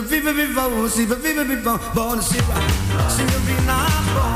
viva viva viva, viva viva viva, born to see, see, be not born.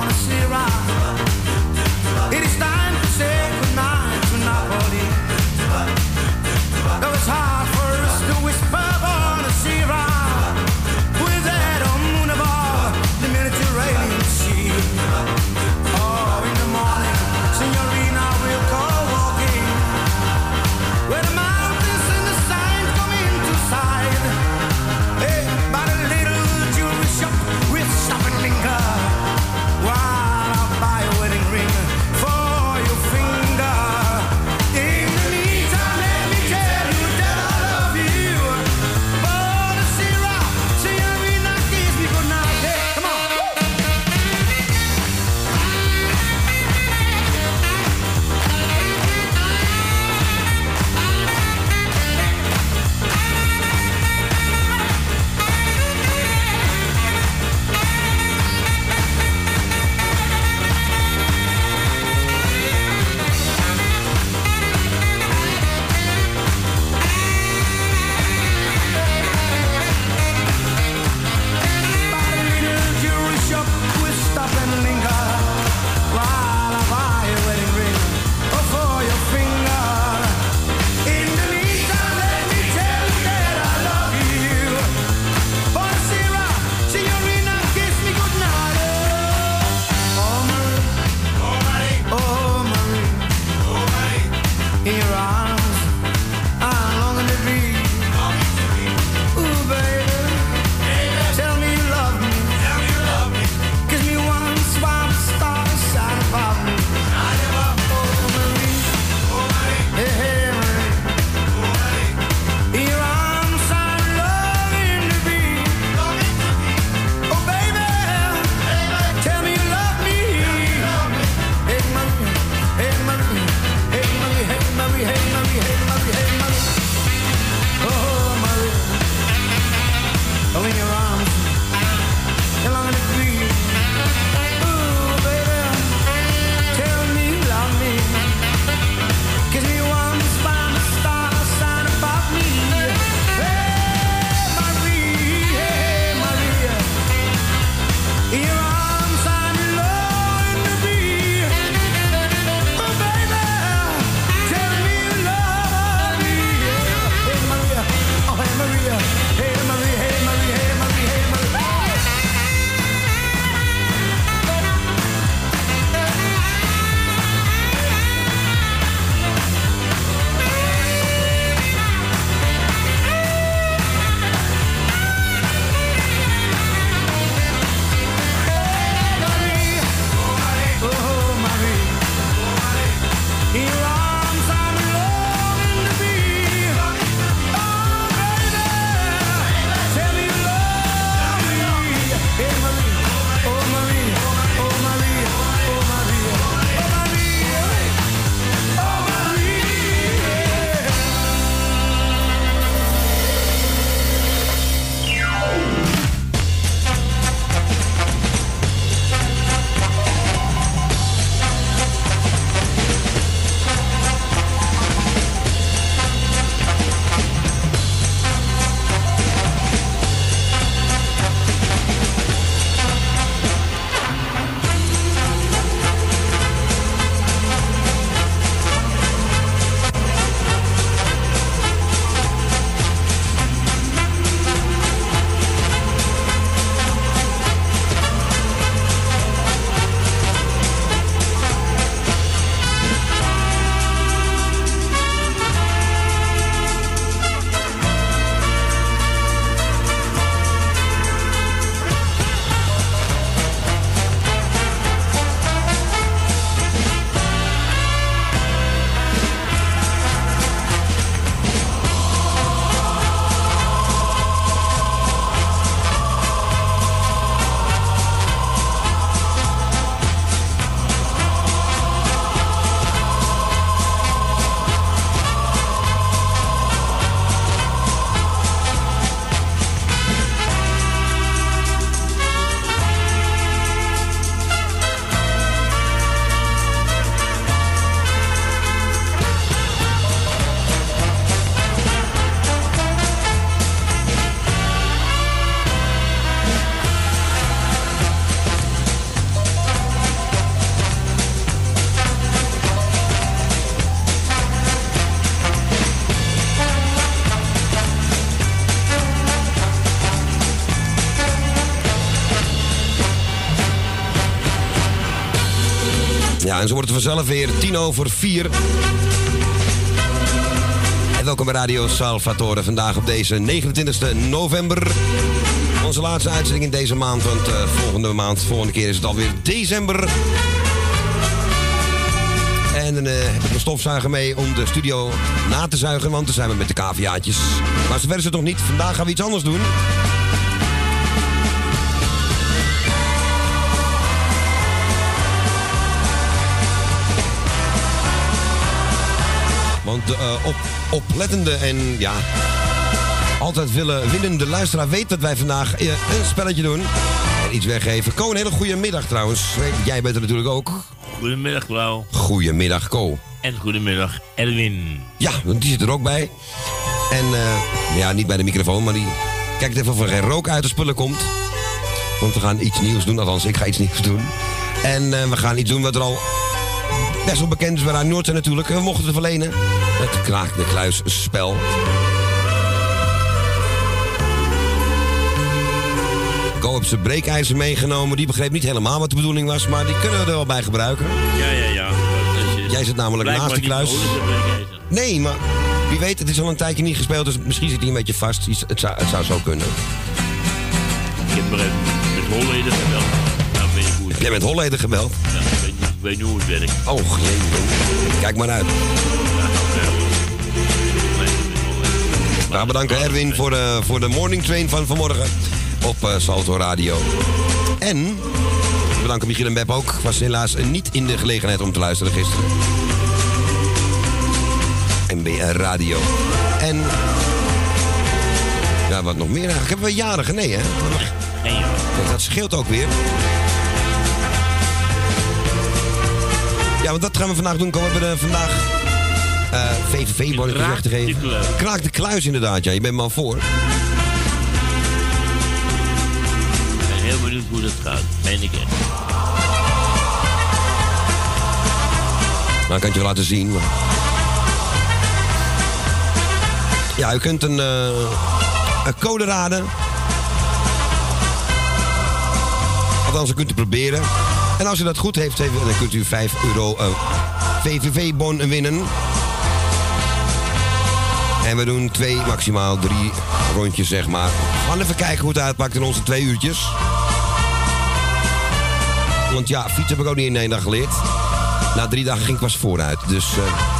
En zo wordt het vanzelf weer tien over vier. En welkom bij Radio Salvatore. Vandaag op deze 29 november. Onze laatste uitzending in deze maand. Want uh, volgende maand, volgende keer is het alweer december. En dan uh, heb ik een stofzuiger mee om de studio na te zuigen. Want dan zijn we met de caviaatjes. Maar zover is het nog niet. Vandaag gaan we iets anders doen. De uh, op, oplettende en ja, altijd willen winnende luisteraar weet dat wij vandaag uh, een spelletje doen. En iets weggeven. Ko, een hele goede middag trouwens. Jij bent er natuurlijk ook. Goedemiddag, Klauw. Goedemiddag, Ko. En goedemiddag, Erwin. Ja, want die zit er ook bij. En uh, ja, niet bij de microfoon, maar die kijkt even of er geen rook uit de spullen komt. Want we gaan iets nieuws doen. Althans, ik ga iets nieuws doen. En we gaan iets doen wat er al best wel bekend is bij Noord natuurlijk. We mochten het verlenen. Het Kraak de Kluis spel. Go heb zijn breekijzer meegenomen. Die begreep niet helemaal wat de bedoeling was, maar die kunnen we er wel bij gebruiken. Ja, ja, ja. Jij zit namelijk naast de kluis. Nee, maar wie weet, het is al een tijdje niet gespeeld, dus misschien zit hij een beetje vast. Het zou, het zou zo kunnen. Ik heb met Holleden gebeld. Nou, ik hoe Heb jij met Holleden gebeld? Ja, weet, niet, ik weet niet hoe het werkt. Oh, jee. Kijk maar uit. Nou, bedanken Erwin voor de, voor de morning train van vanmorgen op uh, Salto Radio. En bedanken Michiel en Beb ook. Was helaas niet in de gelegenheid om te luisteren gisteren. MBR Radio. En... Ja, wat nog meer eigenlijk? Hebben we jarigen? Nee, hè? Nee, joh. Dat scheelt ook weer. Ja, want dat gaan we vandaag doen. We hebben uh, vandaag uh, VVV-bonnetjes weg te geven. Kraak de kluis inderdaad, ja. Je bent maar voor. Ik ben heel benieuwd hoe dat gaat. Meen ik echt. Nou, kan ik je wel laten zien. Maar... Ja, u kunt een, uh, een code raden. Althans, u kunt het proberen. En als u dat goed heeft, dan kunt u 5 euro uh, VVV-bon winnen. En we doen twee, maximaal drie rondjes, zeg maar. We gaan even kijken hoe het uitpakt in onze twee uurtjes. Want ja, fietsen heb ik ook niet in één dag geleerd. Na drie dagen ging ik pas vooruit. Dus... Uh...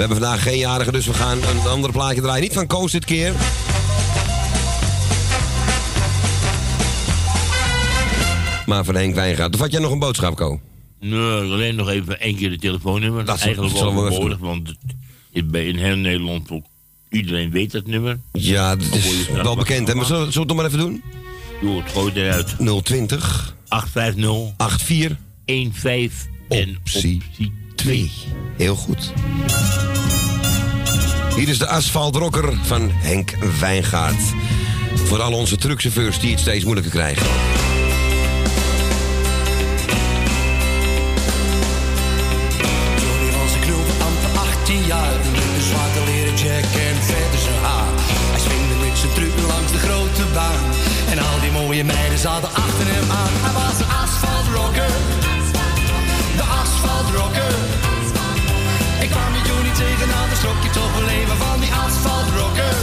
hebben vandaag geen jarige, dus we gaan een ander plaatje draaien. Niet van Koos dit keer. Maar van Henk Wijngaard. Of had jij nog een boodschap, Ko? Nee, alleen nog even één keer de telefoonnummer. Dat is eigenlijk wel overbodig, want bij in heel Nederland ook iedereen weet dat nummer. Ja, dat is wel bekend. Hè? Maar zullen, zullen we het nog maar even doen? Doe het, gooi eruit. 020 850 84 15 en optie 2. Heel goed. Hier is de asfaltrocker van Henk Wijngaard. Voor al onze truckchauffeurs die het steeds moeilijker krijgen. Johnny was een knul van amper 18 jaar. Een zwarte leren jack en verder zijn haar. Hij swingde met zijn truck langs de grote baan. En al die mooie meiden zaten achter hem aan. Hij was een asfaltrocker. Kwam met Johnny tegen, nou dan schrok je toch wel even van die asfaltrocker.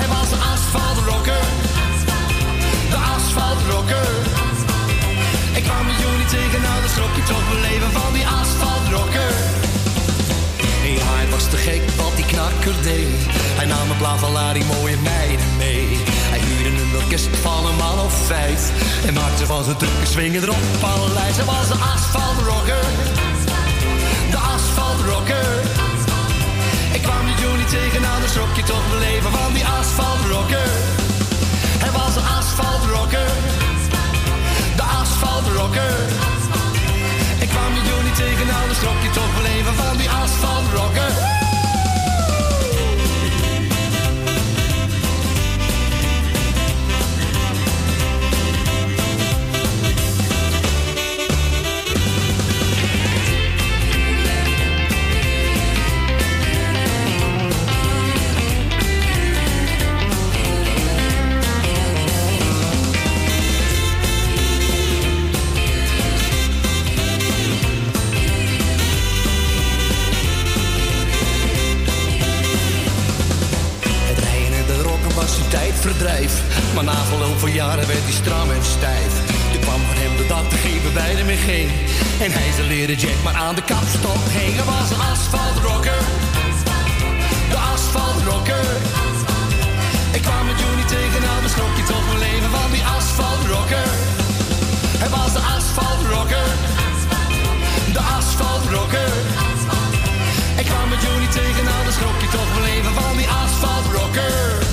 Hij was een asfaltrocker. De asfaltrocker. Ik kwam met Johnny tegen, nou dan schrok je toch wel even van die asfaltrocker. Ja, hij was te gek wat die knakker deed. Hij nam een die mooie meiden mee. Hij huurde een orkest van een man of vijf. En maakte van zijn trucken swingen erop allerlei. Ze was een asfaltrocker. De asfaltrocker. Ik kwam die Johnny tegen, nou dan schrok je toch wel even van die asfaltrocker. Hij was een asfaltrocker. De asfaltrocker. Ik kwam die Johnny tegen, dan schrok je toch wel even van die asfaltrocker. Verdrijf. Maar na verloop van jaren werd hij stram en stijf. Toen kwam van hem de dag te geven bij de ging. En hij zijn leren jack maar aan de kapstok heen. Hij was een asfaltrocker. De asfaltrocker. Ik kwam met Juni tegen, nou beschrok je toch mijn leven van die asfaltrocker. Hij was de asfaltrocker. De asfaltrocker. Ik kwam met Juni tegen, nou beschrok je toch mijn leven van die asfaltrocker.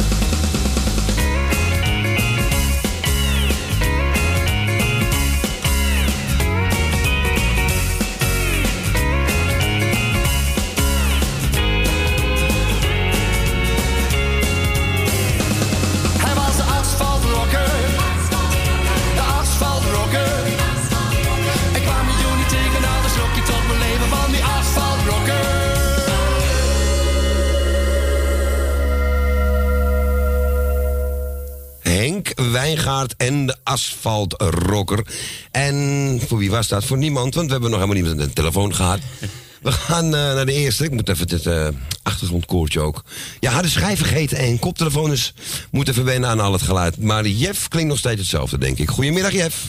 Wijngaard en de asfaltrocker. En voor wie was dat? Voor niemand, want we hebben nog helemaal niemand aan de telefoon gehad. We gaan uh, naar de eerste. Ik moet even dit uh, achtergrondkoortje ook. Ja, had de schijf vergeten en koptelefoon is moeten verwennen aan al het geluid. Maar Jeff klinkt nog steeds hetzelfde, denk ik. Goedemiddag, Jeff.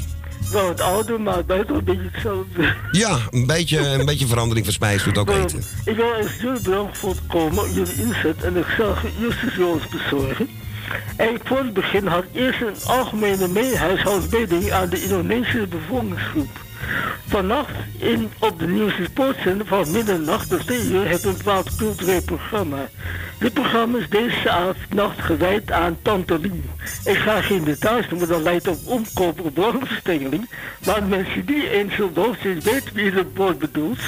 Nou, het oude, maar buiten een beetje hetzelfde. Ja, een beetje, een beetje verandering van spijs doet ook eten. Ik wil echt jullie bedankt voor het komen, jullie inzet. En ik zal eerst eens eens bezorgen. En voor het begin had eerst een algemene meehuishoudbeding aan de Indonesische bevolkingsgroep. Vannacht in, op de nieuwste sportzender van middernacht tot 2 uur heeft een bepaald cultureel programma. Dit programma is deze nacht gewijd aan Tante Ik ga geen details noemen, dat leidt op omkoop of belangstelling. Maar mensen die eens de hoofd weten wie het woord bedoelt.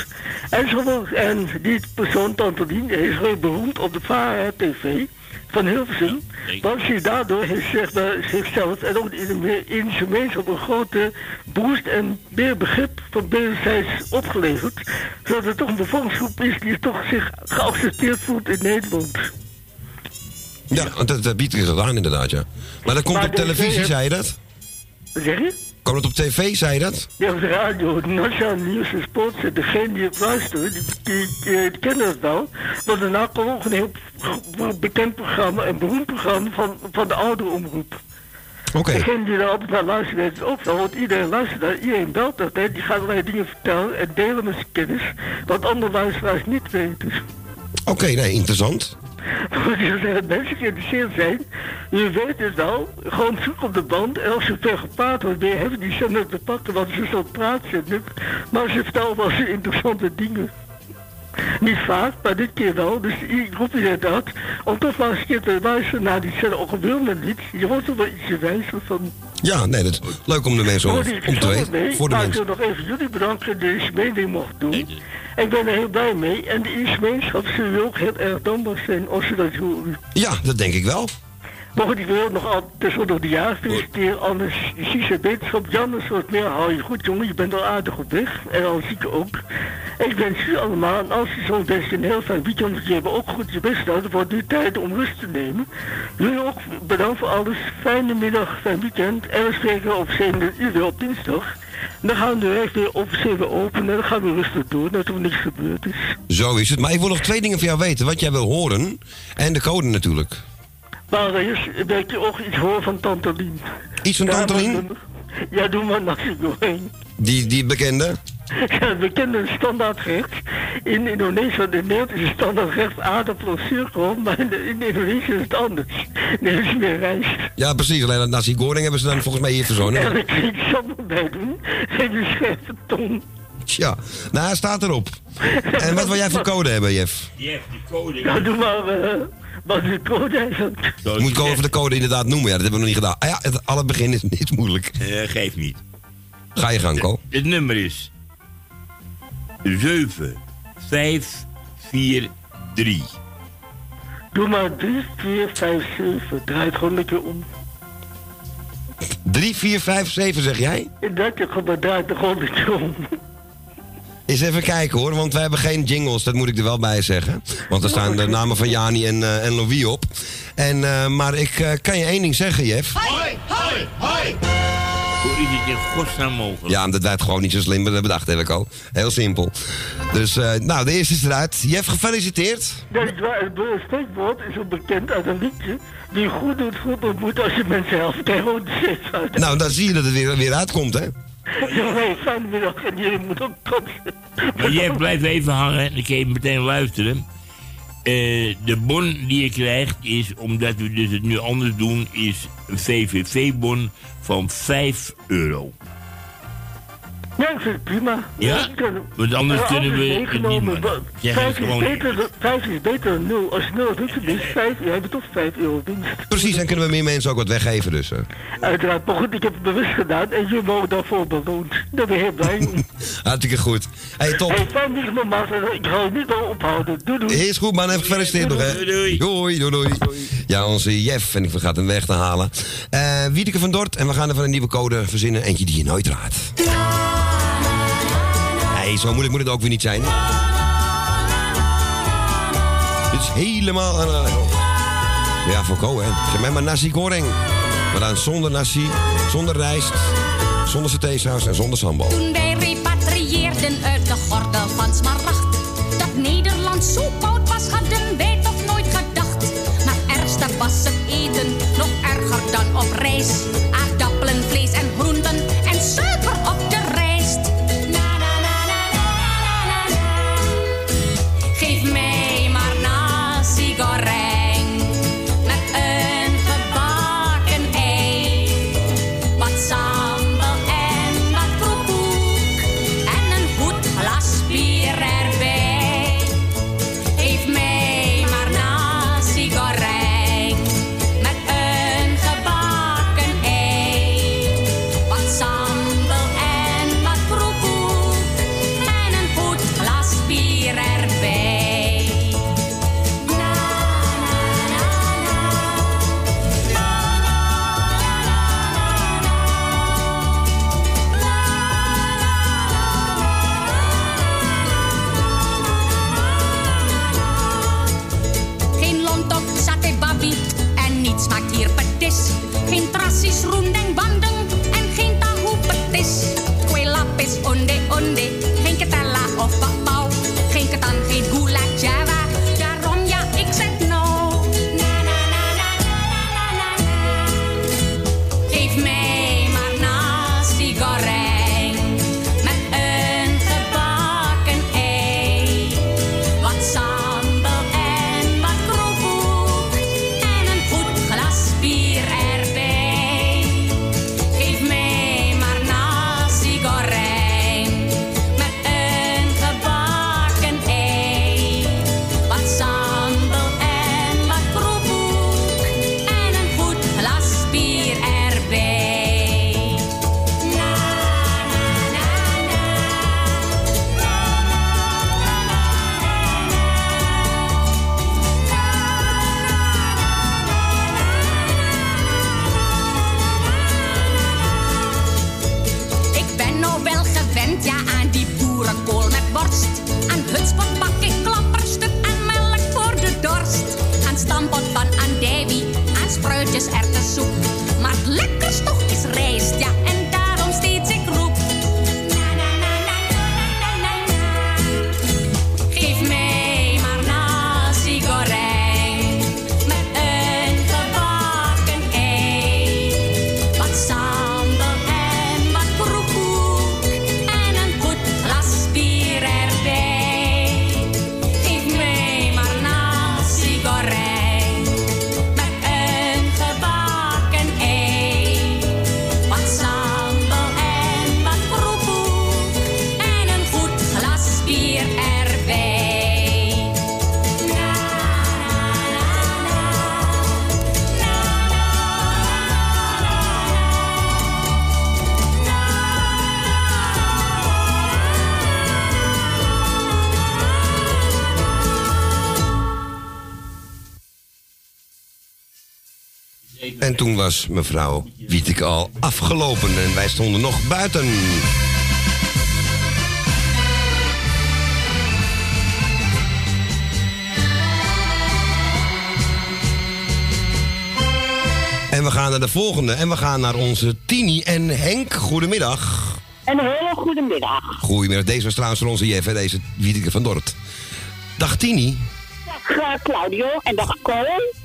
En, en die persoon, Tante is heel beroemd op de VARA TV van Hilversum. Want je daardoor heeft zich, zichzelf en ook in de gemeenschap een grote boost en meer begrip van wederzijds opgeleverd. Zodat het toch een bevolkingsgroep is die toch zich geaccepteerd voelt in Nederland. Ja, dat, dat biedt gedaan inderdaad, ja. Maar dat komt op televisie, zei je dat? Wat zeg je? Kwam het op tv, zei je dat? Ja, op de radio, Nationaal Nieuws en Sport. Degene die het luistert, die, die, die, kennen het wel. Want daarna kwam ook een heel bekend programma, een beroemd programma van, van de oude omroep. Oké. Okay. Degene die er altijd naar luistert, weet het ook wel. Want iedereen luistert naar, iedereen belt dat. Hè. Die gaat allerlei dingen vertellen en delen met zijn kennis. Wat andere luisteraars niet weten. Oké, nee, interessant. Als mensen geïnteresseerd zijn, je weet het wel, gewoon zoek op de band. En als ze ver gepraat wordt, ben je die zender te pakken, want ze zo praten. Maar ze vertellen wel eens interessante dingen. Niet vaak, maar dit keer wel. Dus ik roep je dat. Om toch maar eens een keer te luisteren naar die zender, ook al niet. Je wordt er wel ietsje wijzer van. Ja, nee, dat is leuk om de mensen om te weten. Voor de maar ik wil nog even jullie bedanken dat deze mening mocht doen. Ik ben er heel blij mee. En de gemeenschap zullen ook heel erg dankbaar zijn als ze dat horen. Ja, dat denk ik wel. Maar goed, ik wil nog altijd tussen nog de jaar feliciteren. Anders zie je wetenschap. Jan, een soort meer hou je goed, jongen. Je bent al aardig op weg. En al zie ik ook. Ik wens jullie allemaal, en als je zo best een heel fijn weekend hebben ook goed je best gedaan. Het wordt nu tijd om rust te nemen. Jullie ook bedankt voor alles. Fijne middag, fijn weekend. En we spreken op 7 uur op dinsdag. Dan gaan we de weer officieel openen. En dan gaan we rustig door, net er niks gebeurd is. Zo is het. Maar ik wil nog twee dingen van jou weten. Wat jij wil horen. En de code natuurlijk. Maar er is dat je ook iets hoort van Tantolien. Iets van Tantolien? Ja, doe maar nasi goreng. Die, die bekende? Ja, we kennen standaardrecht. In Indonesië, in Nederland is het standaardrecht aardappel of zuurkool, maar in, in, Indonesië is het anders. Nee, is meer rijst. Ja, precies. Alleen dat nasi goreng hebben ze dan volgens mij hier verzonnen. Ja, daar kan ik zo bij doen. Geen je scherpe tong. Tja, nou, hij staat erop. En wat wil jij voor code hebben, Jeff? Jeff, die code. Ja, doe maar... Uh, wat de code eigenlijk? Moet ik even de code inderdaad noemen? Ja, dat hebben we nog niet gedaan. Ah ja, het alle begin is, niet moeilijk. Uh, geef niet. Ga je gang, Ko. Het nummer is 7 5 4 3. Doe maar 3, 4, 5, 7. Draai het gewoon lekker om. 3, 4, 5, 7 zeg jij? Dat je gewoon draait het gewoon lekker om. Eens even kijken hoor, want wij hebben geen jingles, dat moet ik er wel bij zeggen. Want er staan de namen van Jani en, uh, en Louis op. En, uh, maar ik uh, kan je één ding zeggen, Jeff. Hoi, hoi, hoi! Hoe is het in godsnaam mogelijk? Ja, omdat wij het gewoon niet zo slim hebben bedacht, heb ik al. Heel simpel. Dus, uh, nou, de eerste is eruit. Jeff, gefeliciteerd. Ja, het steekwoord is ook bekend uit een liedje. Die goed doet, goed ontmoet als je mensen helpt. Kijk, uit. Nou, dan zie je dat het weer, weer uitkomt, hè? Ja, fijne middag en jullie moeten ook kotsen. Maar Jeff, blijf even hangen en dan kun je meteen luisteren. Uh, de bon die je krijgt is, omdat we dus het nu anders doen, is een VVV-bon van 5 euro. Ja, ik vind het prima. Ja? Want anders kunnen we het niet meer. Vijf is, beter, vijf is beter dan nul. Als je nul doet, is vijf. Je hebt toch vijf euro winst. Precies, en kunnen we meer mensen ook wat weggeven dus. Uiteraard, maar goed, ik heb het bewust gedaan en je wordt daarvoor beloond. Daar ben ik heel blij mee. Hartstikke goed. Hey, top. Hey, fijn dat je Ik ga je niet meer ophouden. Doei, doei. Is goed, man. Even gefeliciteerd nog, hè. Doei, doei. Doei, doei, Ja, onze Jeff, en ik vergat hem weg te halen. Uh, Wiedeke van Dort, en we gaan even een nieuwe code verzinnen. Eentje die je nooit raadt. Nee, zo moeilijk moet het ook weer niet zijn. Dit is helemaal aan Ja, voor Ko, hè. Zeg mij maar nasi goreng. Maar dan zonder nasi, zonder rijst, zonder satésaus en zonder sambal. Toen wij repatrieerden uit de gordel van Smaragd... dat Nederland zo koud was, hadden wij toch nooit gedacht. Maar ergste was het eten, nog erger dan op reis. Toen was mevrouw Wieteke al afgelopen en wij stonden nog buiten. En we gaan naar de volgende. En we gaan naar onze Tini en Henk. Goedemiddag. Een hele goede middag. Goedemiddag. Deze was trouwens van onze Jeff, hè, deze Wiedeke van Dort. Dag Tini. Dag eh, Claudio en dag Colin.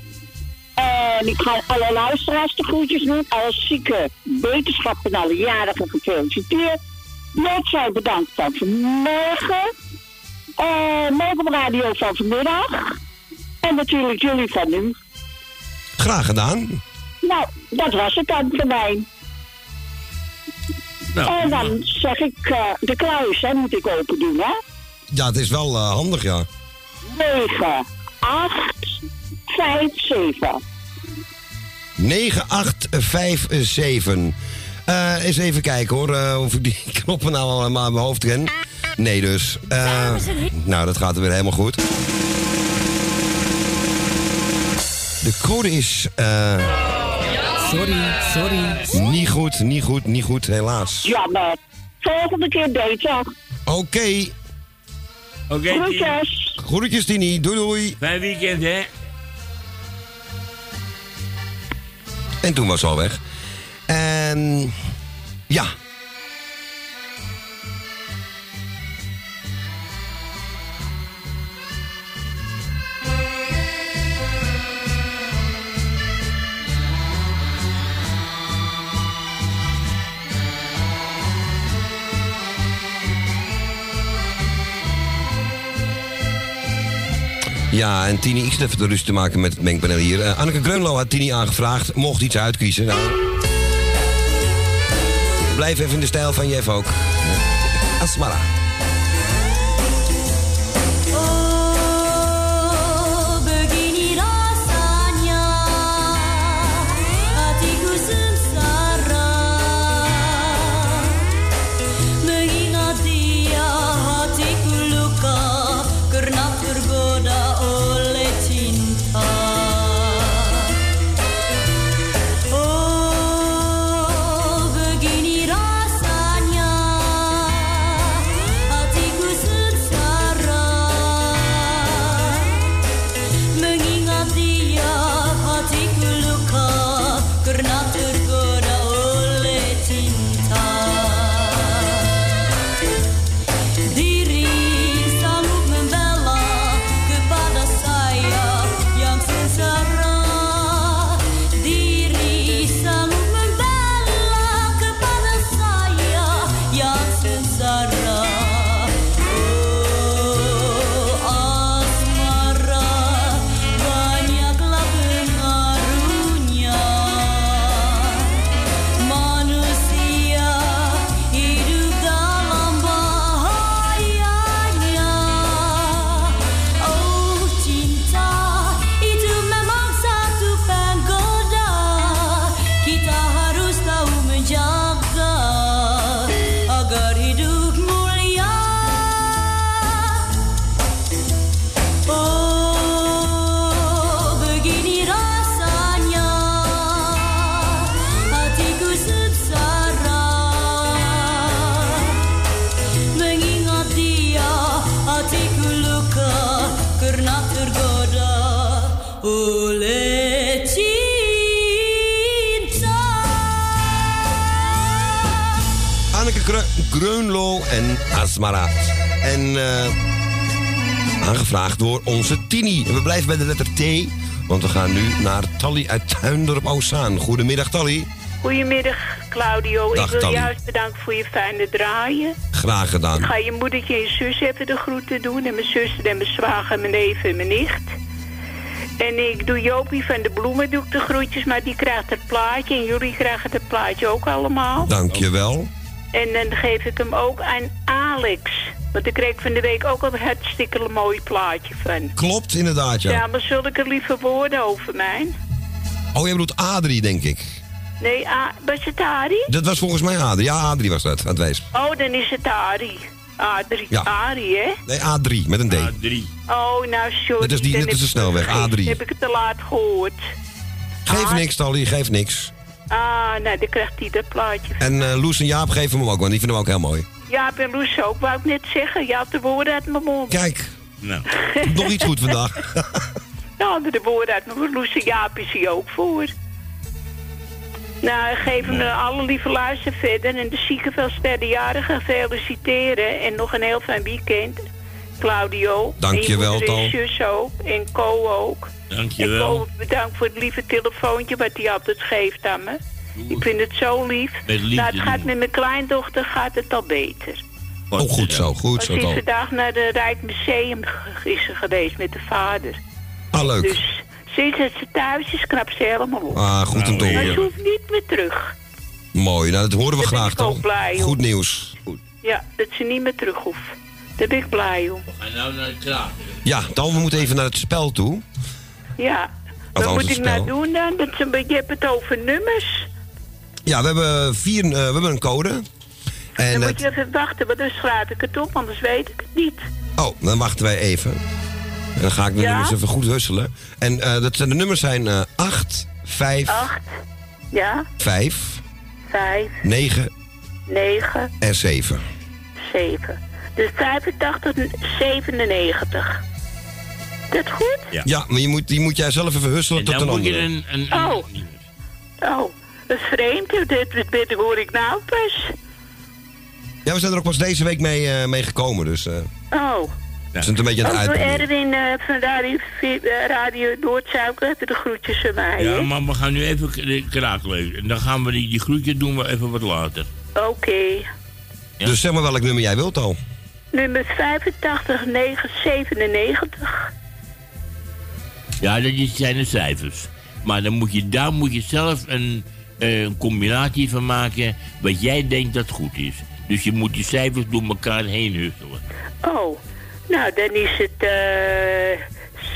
En ik ga alle luisteraars de groetjes doen. Alle zieke wetenschap en alle jarigen gefeliciteerd. Noordzij bedankt van vanmorgen. Uh, radio van vanmiddag. En natuurlijk jullie van nu. Graag gedaan. Nou, dat was het dan voor mij. Nou, En dan zeg ik eh, de kluis, hè, moet ik open doen, hè? Ja, het is wel eh, handig, ja. 9, 8, 5, 7. 9857. Eh eens even kijken hoor, eh, of ik die knoppen nou allemaal aan mijn hoofd ken. Nee dus. Eh, nou, dat gaat er weer helemaal goed. De code is... eh, Sorry, sorry. niet goed, niet goed, niet goed, helaas. Jammer. Volgende keer beter. Oké, Oké. Groetjes. groetjes Tini, doei doei. Fijn weekend, hè? En toen was ze al weg. En ja. Ja, en Tini, ik zit even de rust te maken met het mengpaneel hier. Eh, Anneke Greunlo had Tini aangevraagd, mocht iets uitkiezen. Nou, blijf even in de stijl van Jeff ook. Asmara. Aangevraagd door onze Tini. En we blijven bij de letter T, want we gaan nu naar Tally uit Tuindorp Oostzaan. Goedemiddag Tally. Goedemiddag, Claudio. Dag, ik wil Tally. juist bedanken voor je fijne draaien. Graag gedaan. Ga je moedertje en je zus even de groeten doen. En mijn zuster en mijn zwager en mijn neef en mijn nicht. En ik doe Jopie van de bloemen doe ik de groetjes, maar die krijgt het plaatje. En jullie krijgen het plaatje ook allemaal. Dankjewel. En dan geef ik hem ook aan Alex. Want daar kreeg ik van de week ook een hartstikke mooi plaatje van. Klopt, inderdaad, ja. Ja, maar zulke lieve woorden over mij. Oh, jij bedoelt Adrie, denk ik. Nee, A was het Ari? Dat was volgens mij Adrie. Ja, Adrie was dat, aan het wees. Oh, dan is het Ari. Adrie, Ja. Ari, hè? Nee, A3, met een D. A3. Oh, nou sorry. Net als die- als heb de snelweg, ik het vergeten. A3. Heb ik het te laat gehoord. Geef niks, Tally, geef niks. Ah, nou, dan krijgt hij dat plaatje. En eh, Loes en Jaap geven hem ook, want die vinden we ook heel mooi. Ja, ben Loes ook, wou ik net zeggen. Je had de woorden uit mijn mond. Kijk, Nou, nog iets goed vandaag. Ja, de woorden uit mijn mond. Loes en Jaap is hij ook voor. Nou, geef hem alle lieve luister verder. En de zieke veel sterrenjarigen feliciteren. En nog een heel fijn weekend. Claudio. Dankjewel, En je moeder en Tal. zus ook. En Co ook. En Dankjewel. Co, bedankt voor het lieve telefoontje wat hij altijd geeft aan me. Ik vind het zo lief. Met liefde nou, het gaat met mijn kleindochter gaat het al beter. Oh, goed zo, goed Ze zo, is vandaag naar het Rijksmuseum ge- is ze geweest met de vader. Ah, leuk. Dus sinds dat ze thuis is, knapt ze helemaal op. Ah, goed om te maar ze horen. hoeft niet meer terug. Mooi, nou, dat horen we Daar ben graag, ik ook Tal. blij om. Goed nieuws. Ja, dat ze niet meer terug hoeft. Daar ben ik blij om. En nou naar de kraag. Ja, Tal, we moeten even naar het spel toe. Ja. Wat moet het ik nou doen dan? Dat ze, je hebt het over nummers. Ja, we hebben, vier, eh, we hebben een code. dan En moet het, je even wachten, want dan schrijf ik het op, anders weet ik het niet. oh, dan wachten wij even. En dan ga ik de Ja? nummers even goed husselen. En eh, dat de nummers zijn eh 8, 5, Acht, ja, 5, vijf, 9 negen, en 7. zeven. Dus 85, 97. Dat goed? Ja, maar je moet, die moet jij zelf even husselen En tot dan een moet je andere. een... een, Oh. Oh, dat is vreemd. Dit, dit, dit hoor ik nou pas. Ja, we zijn er ook pas deze week mee, eh, mee gekomen, dus eh Oh. we zijn het een beetje aan het door uitproberen. Erwin eh, van Radio, Radio Noordzuiker de groetjes van mij. Ja, maar we gaan nu even k- de kraak lezen. En dan gaan we die, die groetje doen we even wat later. Oké. Ja. Dus zeg maar welk nummer jij wilt al. Nummer 85 997. Ja, dat is- zijn de cijfers. Maar dan moet je, daar moet je zelf een, eh, een combinatie van maken wat jij denkt dat goed is. Dus je moet die cijfers door elkaar heen husselen. Oh, nou dan is het eh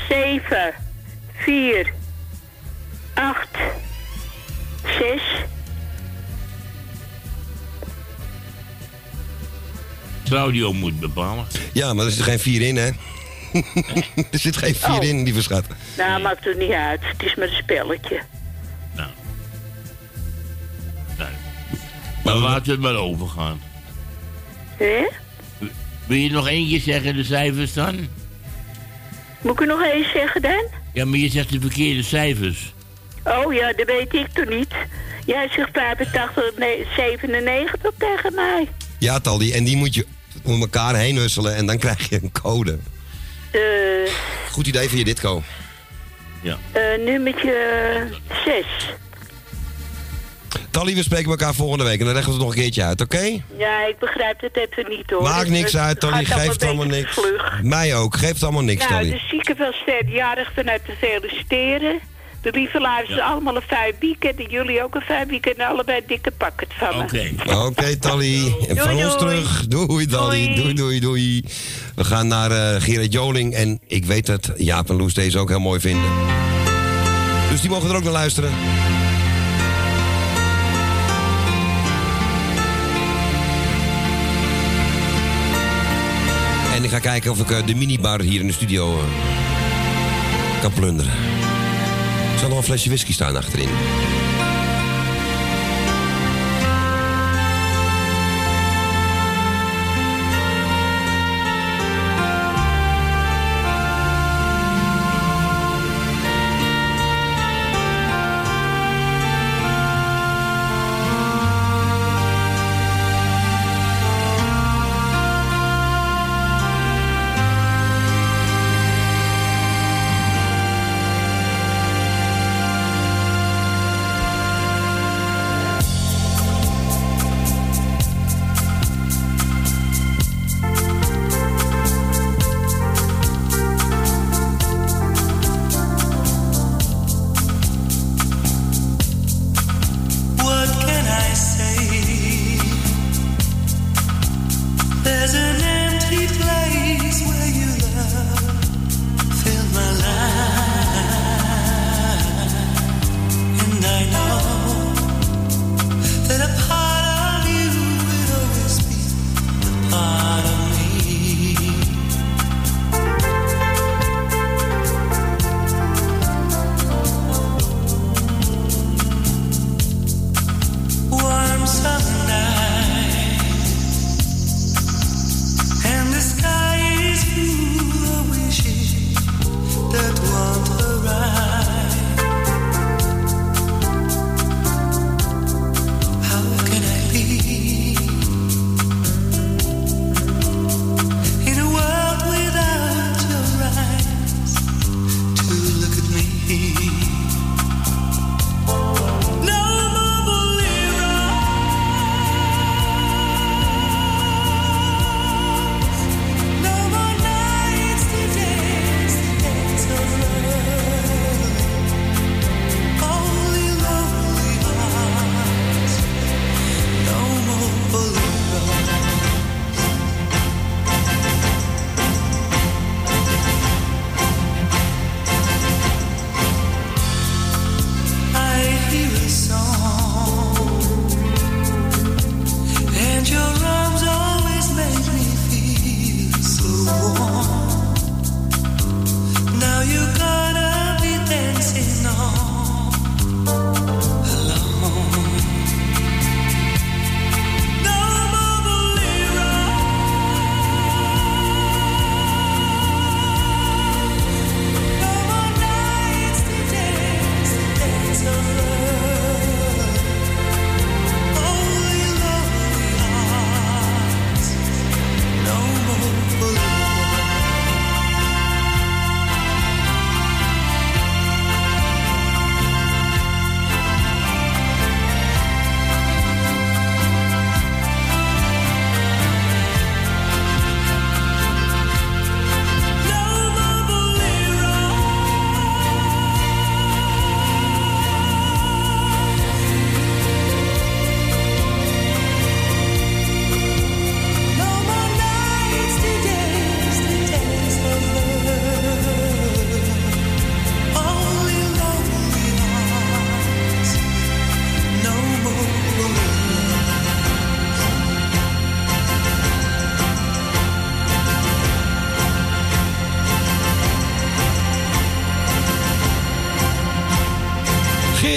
7, 4, 8, 6. Claudio moet bepalen. Ja, maar er zit geen 4 in, hè? er zit geen 4 Oh. in, lieve schat. Nou, maakt het niet uit. Het is maar een spelletje. Maar laten we het maar overgaan. Hè? Wil je nog één keer zeggen de cijfers dan? Moet ik er nog eens zeggen dan? Ja, maar je zegt de verkeerde cijfers. Oh ja, dat weet ik toch niet. Jij zegt 85, nee, 97 tegen mij. Ja, Taldi, en die moet je om elkaar heen husselen en dan krijg je een code. Eh, Goed idee van je Ditko. Ja. eh, nummertje 6. Talli, we spreken elkaar volgende week en dan leggen we het nog een keertje uit, oké? Ja, ik begrijp het even niet hoor. Maakt niks uit, gaat Geeft allemaal een niks. vlug. Mij ook. Geeft allemaal niks, Nou, de zieken wel sterrenjarig vanuit te feliciteren. De lieve luisteren allemaal een fijn weekend. En jullie ook een fijn weekend. En allebei een dikke pakket van me. Oké. Oké, Talli. En van Doei, ons terug. Doei, Talli. Doei. Doei, doei, doei. We gaan naar eh, Gerard Joling. En ik weet dat Jaap en Loes deze ook heel mooi vinden. Dus die mogen er ook naar luisteren. Ga kijken of ik eh, de minibar hier in de studio eh, kan plunderen. Er zal nog een flesje whisky staan achterin.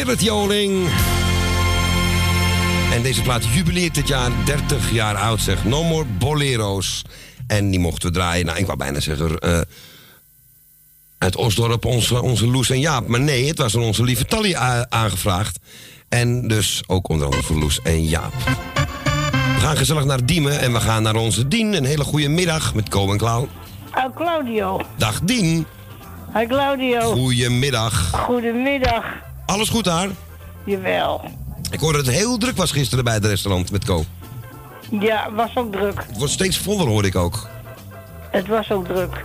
Gerrit Joling. En deze plaat jubileert dit jaar 30 jaar oud, zeg. No More Bolero's. En die mochten we draaien. Nou, ik wou bijna zeggen... eh, uit Osdorp, onze, onze Loes en Jaap. Maar nee, het was aan onze lieve Tally aangevraagd. En dus ook onder andere voor Loes en Jaap. We gaan gezellig naar Diemen en we gaan naar onze Dien. Een hele goede middag met Co en Klauw. Oh, Claudio. Dag Dien. Hi, Claudio. Goedemiddag. Goedemiddag. Alles goed daar? Jawel. Ik hoorde dat het heel druk was gisteren bij het restaurant met Co. Ja, was ook druk. Het wordt steeds voller, hoorde ik ook. Het was ook druk.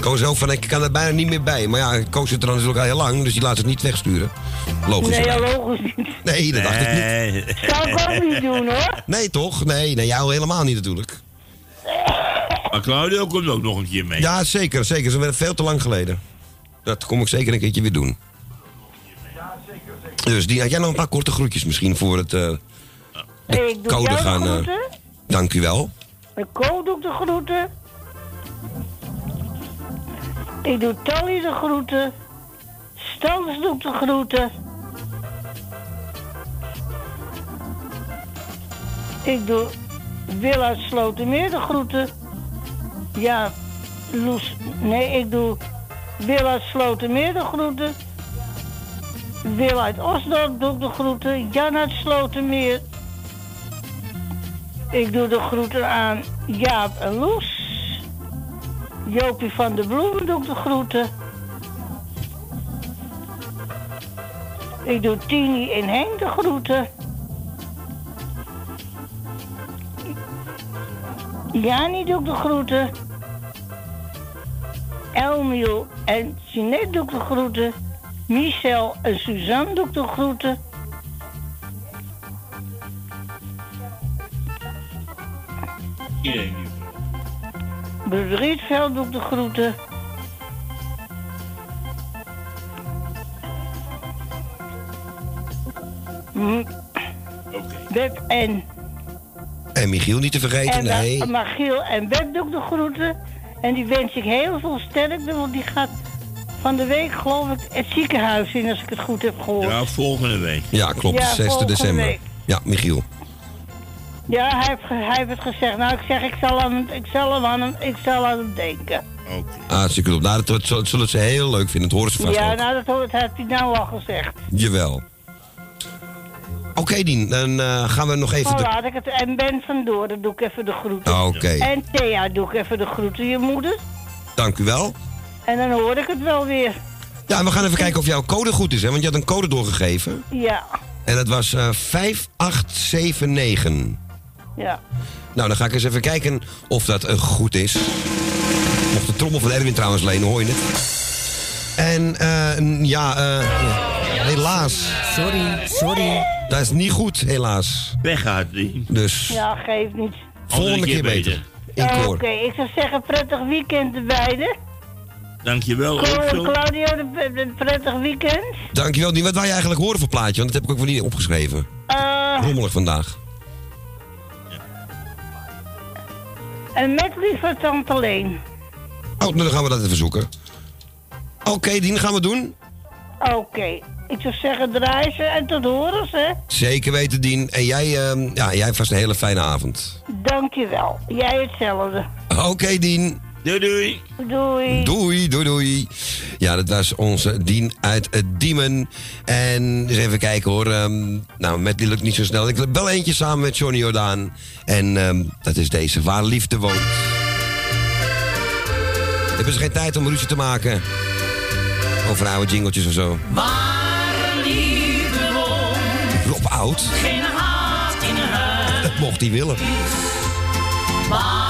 Co zei ook van, ik kan er bijna niet meer bij. Maar ja, Co zit er natuurlijk al heel lang, dus die laat het niet wegsturen. Logisch. Nee, ja, logisch niet. Nee, dat dacht ik niet. Zou ik ook niet doen, hoor. Nee, toch? Nee, nee, jou helemaal niet natuurlijk. Maar Claudio komt ook nog een keer mee. Ja, zeker, zeker. Ze werden veel te lang geleden. Dat kom ik zeker een keertje weer doen. Dus die, had jij nog een paar korte groetjes misschien voor het eh, Hey, ik doe code jou de gaan... eh, groeten. dank u wel. De Co doe ik de groeten. Ik doe Tally de groeten. Stans doe ik de groeten. Ik doe Wil uit Slotermeer de groeten. Ja, Loes. Nee, ik doe Wil uit Slotermeer de groeten. Wil uit Osdorp doe ik de groeten. Jan uit Slotermeer. Ik doe de groeten aan Jaap en Loes. Jopie van de Bloemen doe ik de groeten. Ik doe Tini en Henk de groeten. Jani doe ik de groeten. Elmiel en Jeanette doe ik de groeten. Michel en Suzanne doe ik de groeten. Iedereen Broeder Rietveld doe ik de groeten. Hm. Web en, En Michiel niet te vergeten, en nee. Magiel en Web doe ik de groeten. En die wens ik heel veel sterkte, want die gaat van de week geloof ik het ziekenhuis in, als ik het goed heb gehoord. Ja, volgende week. Ja, klopt. Ja, 6 volgende december. week. Ja, Michiel. Ja, hij heeft, hij heeft het gezegd. Nou, ik zeg, ik zal, aan, hem- ik zal, hem aan, hem, ik zal aan hem denken. Hartstikke goed. Nou, dat, dat zullen ze heel leuk vinden. Dat horen ze vast Ja, ook. nou, dat, hoort- dat heeft hij nou al gezegd. Jawel. Oké, Dien. Dan eh, gaan we nog even... Oh, De... laat ik het. En Ben van Doorn doe ik even de groeten. Ah, oké. En Thea doe ik even de groeten, je moeder. Dank u wel. En dan hoor ik het wel weer. Ja, we gaan even kijken of jouw code goed is, hè? Want je had een code doorgegeven. Ja, En dat was eh 5879. ja. Nou, dan ga ik eens even kijken of dat eh, goed is. Mocht de trommel van Erwin trouwens lenen, hoor je het. En eh, ja, eh, helaas. Sorry, sorry. Dat is niet goed, helaas. Weggaat die. Dus Ja, geeft niet. volgende keer beter. In Oké, ik zou zeggen prettig weekend de beiden. Dankjewel. Claudio, de, de prettig weekend. Dankjewel, Dien. Wat wou je eigenlijk horen voor plaatje? Want dat heb ik ook wel niet opgeschreven. Eh, Rommelig vandaag. en met lieve tante Leen. Oh, nou, dan gaan we dat even zoeken. Oké, Dien, gaan we doen? Oké, ik zou zeggen draai ze en tot horens, hè. Zeker weten, Dien. En jij, ehm, ja, jij vast een hele fijne avond. Dankjewel. Jij hetzelfde. Oké, Dien. Doei, doei. Doei. Doei, doei, doei. Ja, dat was onze Dien uit het Diemen. En eens even kijken hoor. ehm, nou, met die lukt niet zo snel. Ik heb wel eentje samen met Johnny Jordaan. En ehm, dat is deze, Waar Liefde Woont. Hebben ze geen tijd om ruzie te maken? Over oude jingeltjes of zo. Waar liefde woont, Rob Oud, geen haat in huis. dat mocht hij willen. Waar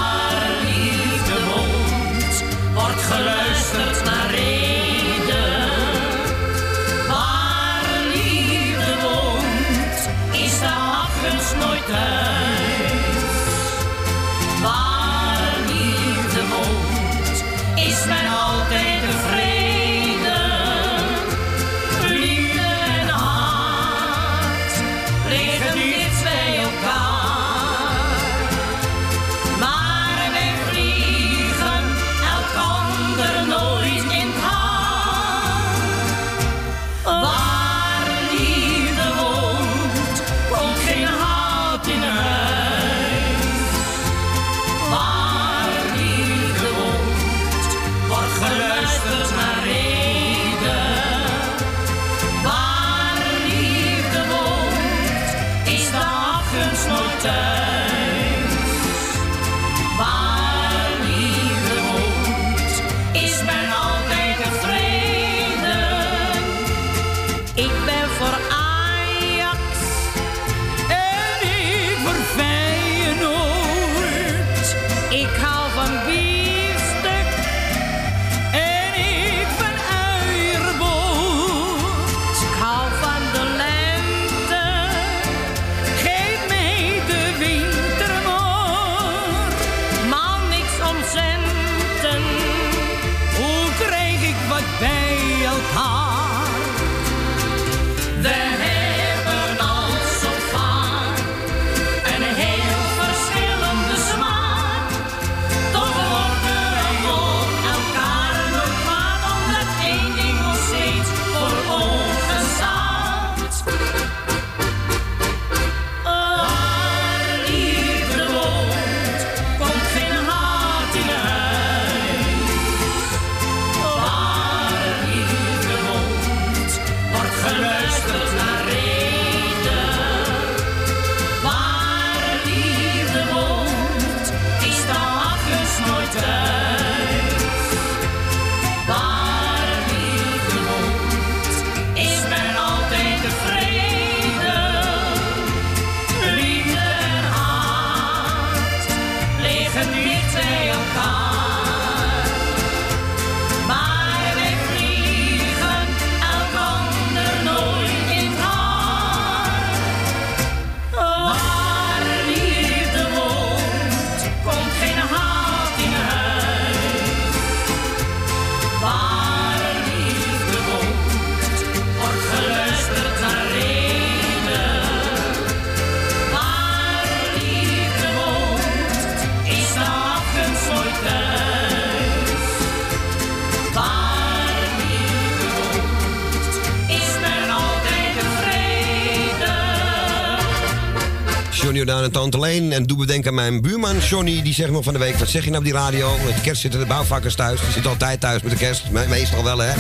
en Tante Leen. En doe bedenken aan mijn buurman Johnny. Die zegt nog van de week, wat zeg je nou op die radio? Met de kerst zitten de bouwvakkers thuis. Die zitten altijd thuis met de kerst. Me- meestal wel, hè?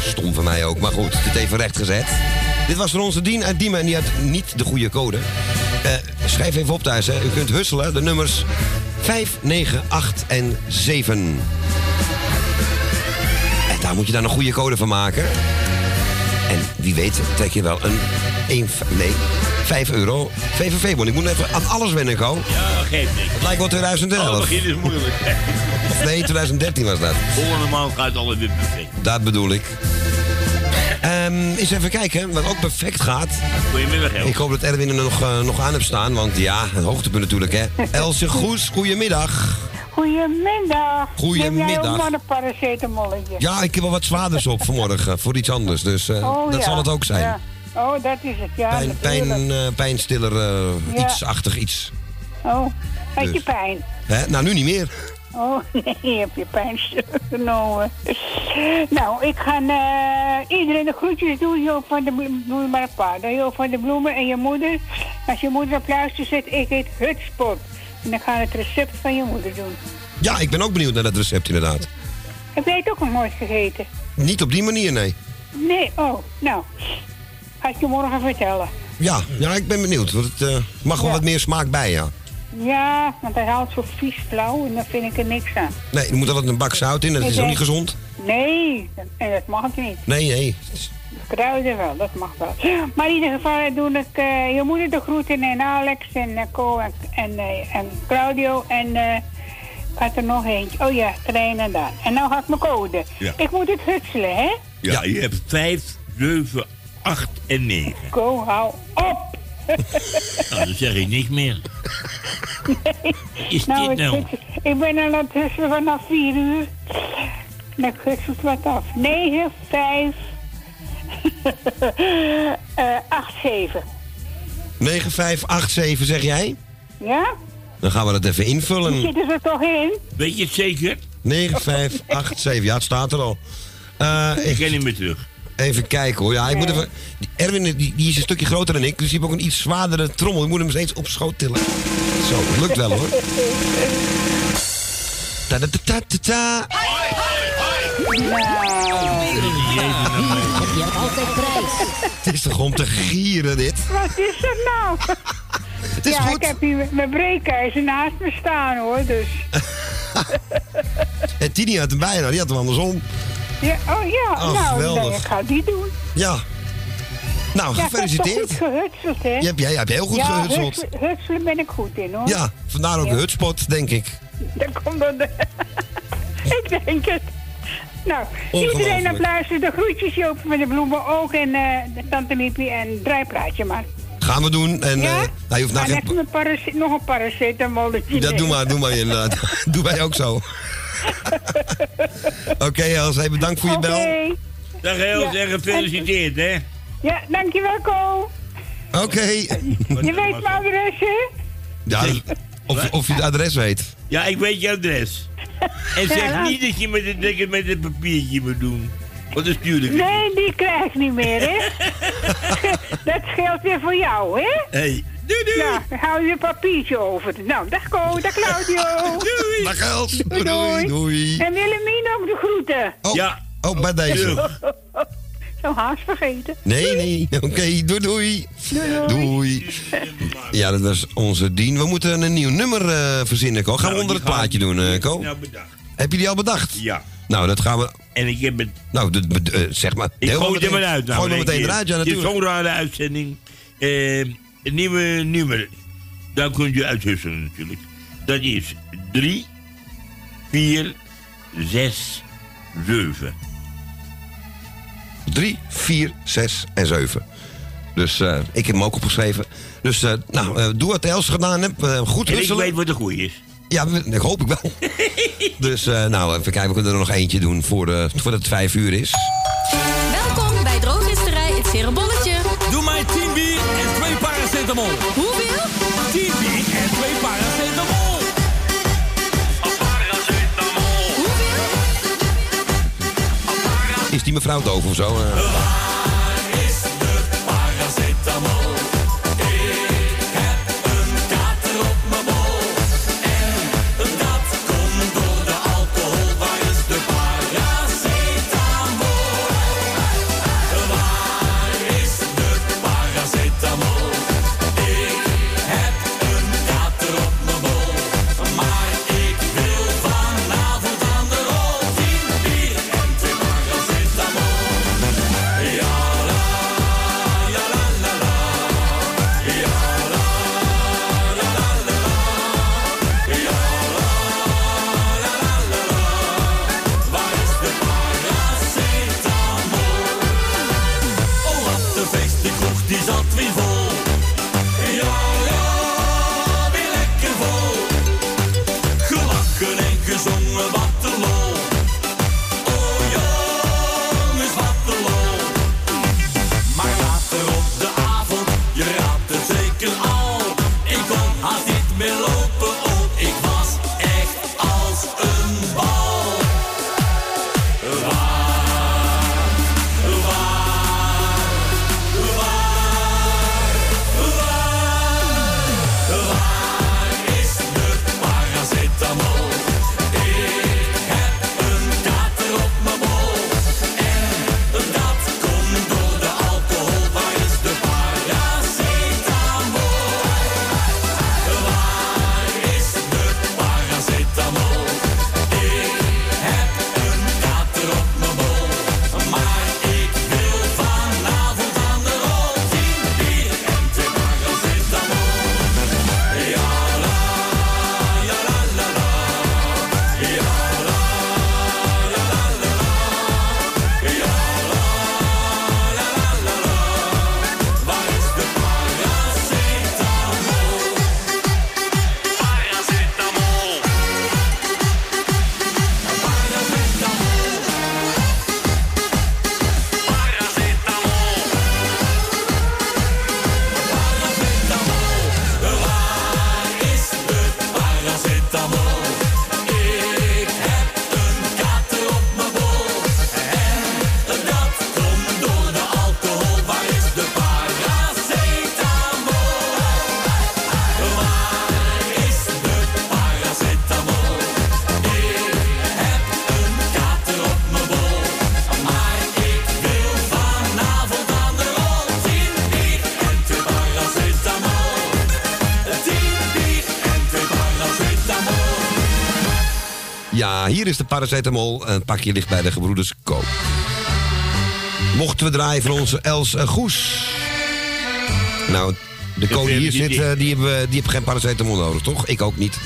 Stom van mij ook, maar goed. Dit even rechtgezet. Dit was voor onze Dien uit Diemen en die had niet de goede code. Eh, schrijf even op thuis, hè. U kunt husselen. De nummers 5, 9, 8 en 7. En daar moet je dan een goede code van maken. En wie weet trek je wel een 1, nee, 5 euro VVV-bon. Ik moet even aan alles wennen, Ko. Ja, geeft niks. Het lijkt wel 2011. Oh, begin is moeilijk. Of nee, 2013 was dat. Volgende maand gaat alles weer perfect. Dat bedoel ik. Ehm eens even kijken, wat ook perfect gaat. Goedemiddag, El. Ik hoop dat Erwin er nog, eh, nog aan hebt staan, want ja, het hoogtepunt natuurlijk, hè. Elsje Goes, goedemiddag. Goedemiddag. Goedemiddag. Neem jij ook maar een paracetamolletje? Ja, ik heb wel wat zwaarders op vanmorgen, voor iets anders, dus eh, Oh, dat ja. zal het ook zijn. Ja. Oh, dat is het, ja. Pijn, pijn, eh, pijnstiller, eh, Ja. iets-achtig iets. Oh, had je dus. pijn? Hè? Nou, nu niet meer. Oh, nee, heb je pijnstiller genomen. Nou, ik ga eh, iedereen de groetjes doen. Joop van de Bloemen, doe maar een paar. Dan Joop van de Bloemen en je moeder. Als je moeder op luister zit, ik heet Hutspot. En dan gaan we het recept van je moeder doen. Ja, ik ben ook benieuwd naar dat recept inderdaad. Heb jij het ook nog nooit gegeten? Niet op die manier, nee. Nee, oh, nou. Ga ik je morgen vertellen. Ja, ja ik ben benieuwd, want het eh, mag wel Ja. wat meer smaak bij, ja. Ja, want hij haalt zo vies flauw en dan vind ik er niks aan. Nee, er moet altijd een bak zout in, dat Ik is ook niet gezond. Nee, en dat mag niet. Nee, nee. Kruiden wel, dat mag wel. Maar in ieder geval doe ik eh, je moeder de groeten en Alex en uh, Co en, en, en Claudio en eh, ik had er nog eentje. Oh ja, Trein en Daan. En nou ga ik mijn code. Ja. Ik moet het hutselen, hè? Ja, je hebt 5, 7, 8 en 9. Co, hou op! Nou, dan zeg ik niks meer. Is nou, dit nou? hutselen- ik ben aan het vanaf 4 uur. Ik hutsel het wat af. 9, 5, eh 8, 7. 9587 zeg jij? Ja? Dan gaan we dat even Die invullen. zitten er toch in? Weet je het zeker? 9587, ja, het staat er al. Eh, Ik ken niet meer terug. Even kijken hoor. Ja, ik moet even. die Erwin die, die is een stukje groter dan ik, dus die heeft ook een iets zwaardere trommel. Ik moet hem steeds op schoot tillen. Zo, dat lukt wel hoor. Ta -ta -ta -ta -ta. Nou, Heb je altijd prijs. Het is toch om te gieren, dit? Wat is er nou? Het is ja, goed. ik heb hier mijn breekijzer naast me staan hoor, dus. En Tini had hem bijna, die had hem andersom. Ja, oh ja, Oh, nou, geweldig. nee, ik ga die doen. Ja. Nou, Ja, ik heb gefeliciteerd. goed gehutseld, hè? Je hebt, jij hebt heel goed ja, gehutseld. hutselen- hutselen ben ik goed in, hoor. Ja, vandaar ook Ja. de hutspot, denk ik. Dat komt door de... ik denk het. Nou, iedereen luisteren. De groetjes Joop met de bloemen ook en eh, de tante Miepie en draaiplaatje maar. Gaan we doen. En Ja? nou, je hoeft Maar nou geen... een parace- nog een paracetamolletje. Dat doe maar, doe maar inderdaad. doe wij ook zo. Oké, Els, hey, bedankt voor je bel. Oké. Dag Els Ja. en gefeliciteerd, hè? Ja, dankjewel, Ko. Oké. Je weet mijn adres, hè? Ja, of, of je het adres weet. Ja, ik weet je adres. En zeg niet dat je met het, dat je met het papiertje moet doen. Stuur ik niet. Nee, die krijg ik niet meer, hè? dat scheelt weer voor jou, hè? Hey, doei doei. Ja, dan hou je een papiertje over. Nou, dag Ko, dag Claudio. doei. Dag Els. Doei, doei. Doei. En Willemien ook de groeten. Oh, Ja. oh, bij deze. Zo haast vergeten. Nee, nee. Oké, doei, doei. Doei, doei. Doei. Ja, dat was onze Dien. We moeten een nieuw nummer eh, verzinnen, Ko. Gaan we Nou, onder het gaan- plaatje doen, die Ko? heb ik Nou bedacht. Heb je die al bedacht? Ja. Nou, dat gaan we... En ik heb het... Nou, de, de- eh, zeg maar. Ik gooi het er maar uit. nou, Gooi meteen eruit, ja, Het is natuurlijk. zo'n rare uitzending. Eh, het nieuwe nummer. Daar kunt u uithusselen natuurlijk. Dat is 3, 4, 6, 7. 3, 4, 6 en 7. Dus eh, ik heb hem ook opgeschreven. Dus eh, nou, doe wat Els gedaan hebt. Goed En ik husselen. weet wat de goeie is. Ja, ik hoop ik wel. dus eh, nou, even kijken. We kunnen er nog eentje doen voor de, voordat het 5 uur is. Welkom bij Drogisterij Het Ceremolletje. Doe mij 10 bier en 2 paracetamol. Hoeveel? 10 bier en 2 paracetamol. Is die mevrouw doof of zo? Eh, Ja, hier is de paracetamol. Een pakje ligt bij de gebroeders Koop. Mochten we draaien voor onze Els eh, Goes. Nou, de koning die hier zit, eh, die hebben, die heeft geen paracetamol nodig, toch? Ik ook niet.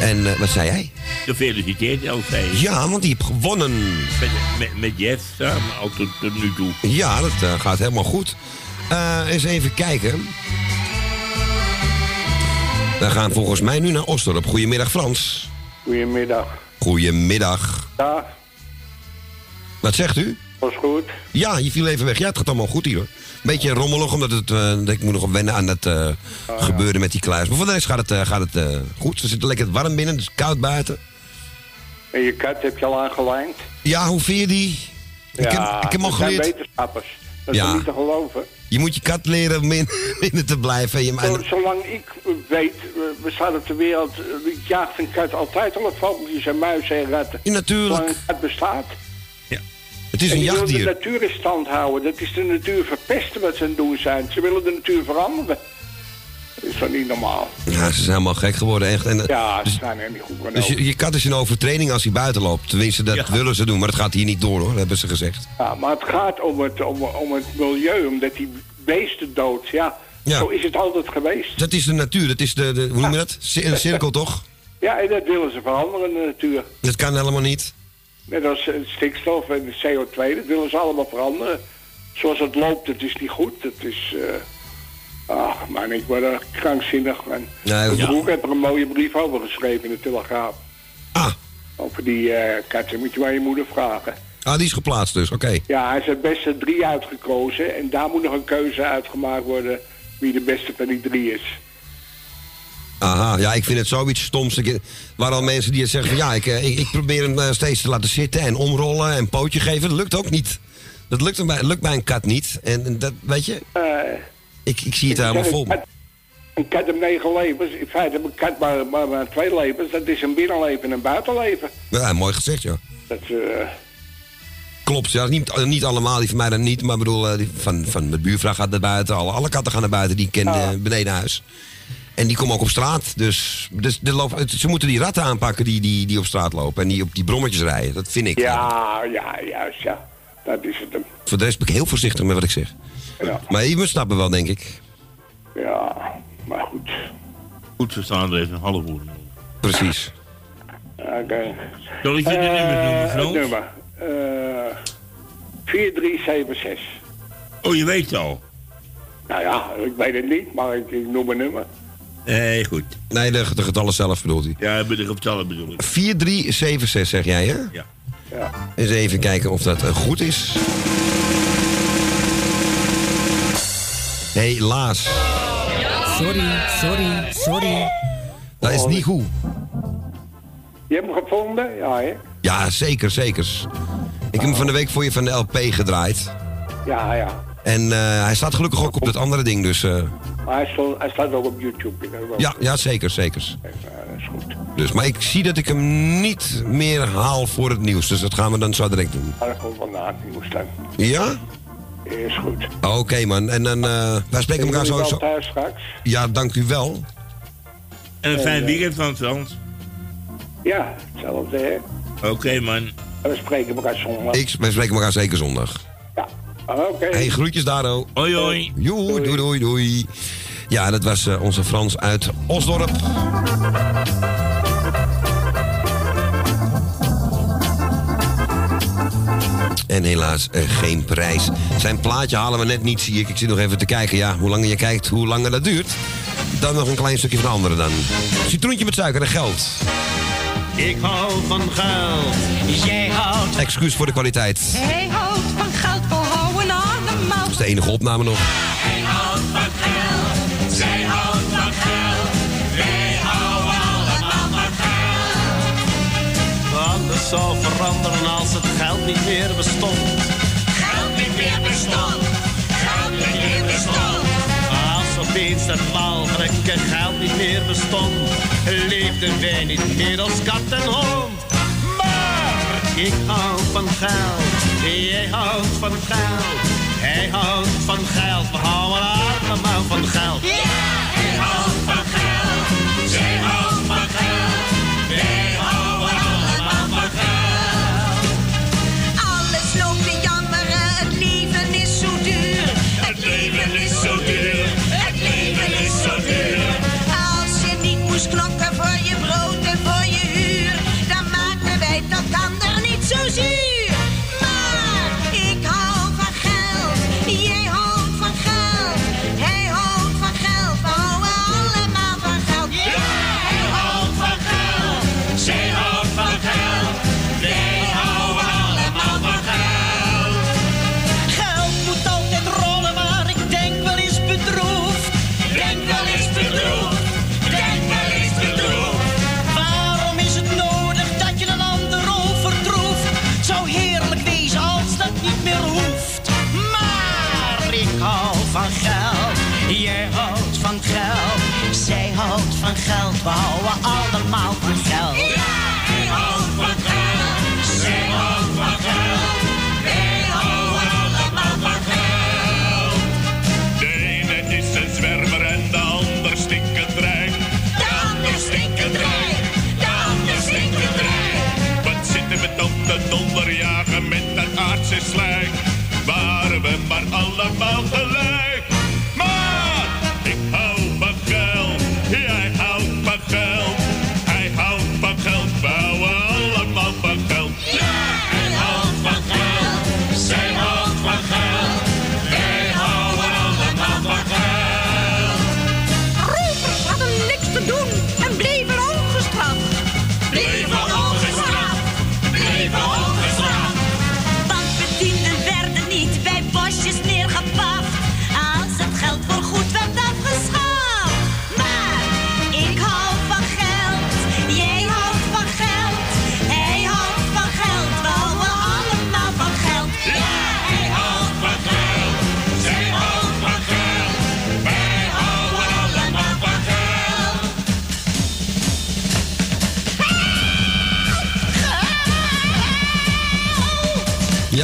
En eh, wat zei jij? Gefeliciteerd, Elfij. Ja, want die heeft gewonnen. Met, met, met Jeff samen, al tot, tot nu toe. Ja, dat eh, gaat helemaal goed. Eh, eens even kijken. We gaan volgens mij nu naar Osdorp. Goedemiddag Frans. Goedemiddag. Goedemiddag. Ja, Wat zegt u? was goed. Ja, je viel even weg. Ja, het gaat allemaal goed hier hoor. Beetje rommelig, omdat het, eh, ik moet nog wennen aan het eh, gebeuren met die kluis. Maar voor de rest gaat het, eh, gaat het goed. We zitten lekker warm binnen, het is koud buiten. En je kat heb je al aangelijnd? Ja, hoe vind je die? ik, heb, ik heb al dat geleerd. wetenschappers. Dat is Ja. niet te geloven. Je moet je kat leren om in- binnen te blijven. Je, Zo- Zolang ik weet, we- we staan op de wereld, eh, jaagt een kat altijd al vogeltjes en muizen en ratten. Ja, natuurlijk. Zolang een kat bestaat. het is en een die willen jachtdier. de natuur in stand houden. Dat is de natuur verpesten wat ze aan het doen zijn. Ze willen de natuur veranderen. Dat is toch niet normaal? Ja, ze zijn helemaal gek geworden. Echt. En, eh, Ja, ze zijn er niet goed dus je, je kat is in overtreding als hij buiten loopt. Tenminste, dat willen ze doen. Maar dat gaat hier niet door hoor, hebben ze gezegd. Ja, maar het gaat om het, om, om het milieu, omdat die beesten dood. Ja, Ja. zo is het altijd geweest. Dat is de natuur. Dat is de, de hoe noem je dat? Een cirkel toch? Ja, en dat willen ze veranderen, de natuur. Dat kan helemaal niet. Net als eh, stikstof en de CO2, dat willen ze allemaal veranderen. Zoals het loopt, dat is niet goed. Dat is... eh ach, man, ik word er krankzinnig van. Nee, Mijn ja. heeft er een mooie brief over geschreven in de Telegraaf. Ah. Over die eh katten, moet je maar je moeder vragen. Ah, die is geplaatst dus. Oké. Ja, hij is het beste drie uitgekozen. En daar moet nog een keuze uitgemaakt worden wie de beste van die drie is. Aha, ja, ik vind het zoiets stoms. Ik, waar al mensen die het zeggen van ja, ik, eh, ik, ik probeer hem eh, steeds te laten zitten en omrollen en pootje geven. Dat lukt ook niet. Dat lukt, bij, lukt bij een kat niet. En, en dat, weet je, Eh, ik, ik zie het helemaal vol. Een kat, heeft negen levens. In feite heeft een kat maar, maar, maar twee levens. Dat is een binnenleven en een buitenleven. Ja, mooi gezegd, ja. Dat, eh, Klopt, ja, niet, eh, niet allemaal, die van mij dan niet. Maar ik bedoel, eh, die van, van mijn buurvrouw gaat naar buiten. Alle, alle katten gaan naar buiten, die ik ken eh, beneden huis. En die komen ook op straat. Dus, dus het- ze moeten die ratten aanpakken die, die, die op straat lopen. En die op die brommetjes rijden. Dat vind ik. ja, ja, juist, ja. Dat is het. Voor de rest ben ik heel voorzichtig met wat ik zeg. Ja. Maar je moet snappen wel, denk ik. Ja, maar goed. Goed verstaan, er heeft een half uur. Precies. Oké. Zal ik je de nummer noemen, Eh, Frans? Nummer. Eh 4376. Oh, je weet het al. Nou ja, ik weet het niet, maar ik, ik noem een nummer. Nee, goed. Nee, de, de getallen zelf bedoelt hij. Ja, de getallen bedoel ik. 4376 zeg jij, hè? Ja. Ja. Eens even kijken of dat eh, goed is. Helaas. Sorry, sorry, sorry. Dat is niet goed. Je hebt hem gevonden? Ja, hè? Ja, zeker, zeker. Ik heb hem van de week voor je van de LP gedraaid. Ja, ja. En eh, hij staat gelukkig ook op dat andere ding, dus... eh, Maar hij, stond, hij staat ook op YouTube. Ja, ja, zeker, zeker. Ja, dat is goed. Dus, maar ik zie dat ik hem niet meer haal voor het nieuws. Dus dat gaan we dan zo direct doen. Maar dat komt wel na het nieuws dan. Ja? Is goed. Oké, man. En dan, eh wij spreken elkaar thuis straks? Ja, dank u wel. En een fijn weekend van Frans. Ja, hetzelfde, hè? Oké, man. En we spreken elkaar zondag. Ik, wij spreken elkaar zeker zondag. Oké. Hey, groetjes Daro. Hoi, hoi. Joe, doei, doei, doei. Ja, dat was eh, onze Frans uit Osdorp. En helaas eh, geen prijs. Zijn plaatje halen we net niet, zie ik. Ik zit nog even te kijken. Ja, hoe langer je kijkt, hoe langer dat duurt. Dan nog een klein stukje van de andere dan. Citroentje met suiker en geld. Ik hou van geld. Jij houdt. Excuus voor de kwaliteit. Hij houdt van geld, we houden allemaal. Dat is de enige opname nog. Zou veranderen als het geld niet meer bestond. Geld niet meer bestond, geld niet meer bestond. Als opeens dat walgelijke geld niet meer bestond, leefden wij niet meer als kat en hond. Maar ik hou van geld, jij houdt van geld, hij houdt van geld, we houden allemaal van geld. Hij houdt van geld, we houden allemaal van geld. Wij houden van geld, zij houdt van geld. Wij houden allemaal van geld. De ene is een zwerver en de ander stinkend rijk. De ander stinkend rijk, de ander stinkend rijk. Wat zitten we op de donderjagen met dat aardse slijk? Waren we maar allemaal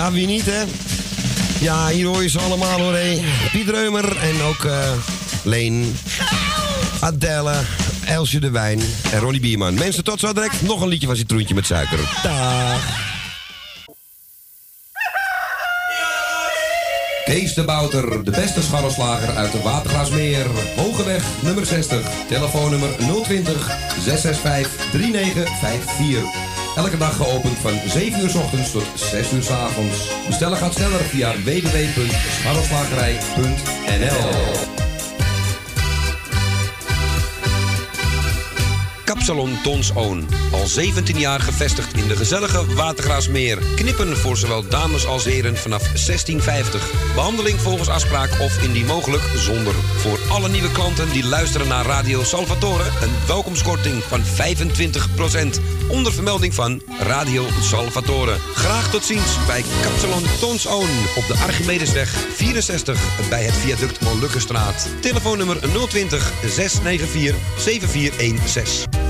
Ja, wie niet, hè? Ja, hier hoor je ze allemaal hoor, hé. Piet Reumer en ook eh, Leen, Adelle, Elsje de Wijn en Ronnie Bierman. Mensen, tot zo direct. Nog een liedje van Citroentje met suiker. Dag. Kees de Bouter, de beste scharrelslager uit de Watergraasmeer. Hogeweg, nummer 60. Telefoonnummer 020 665 3954. Elke dag geopend van 7 uur s ochtends tot 6 uur s avonds. Bestellen gaat sneller via www.scharrelslagerij.nl Kapsalon Tons Oon. Al 17 jaar gevestigd in de gezellige Watergraasmeer. Knippen voor zowel dames als heren vanaf 1650. Behandeling volgens afspraak of indien mogelijk zonder. Voor alle nieuwe klanten die luisteren naar Radio Salvatore... een welkomstkorting van 25%. Onder vermelding van Radio Salvatore. Graag tot ziens bij Kapsalon Tons Oon. Op de Archimedesweg 64 bij het viaduct Molukkenstraat. Telefoonnummer 020 694 7416.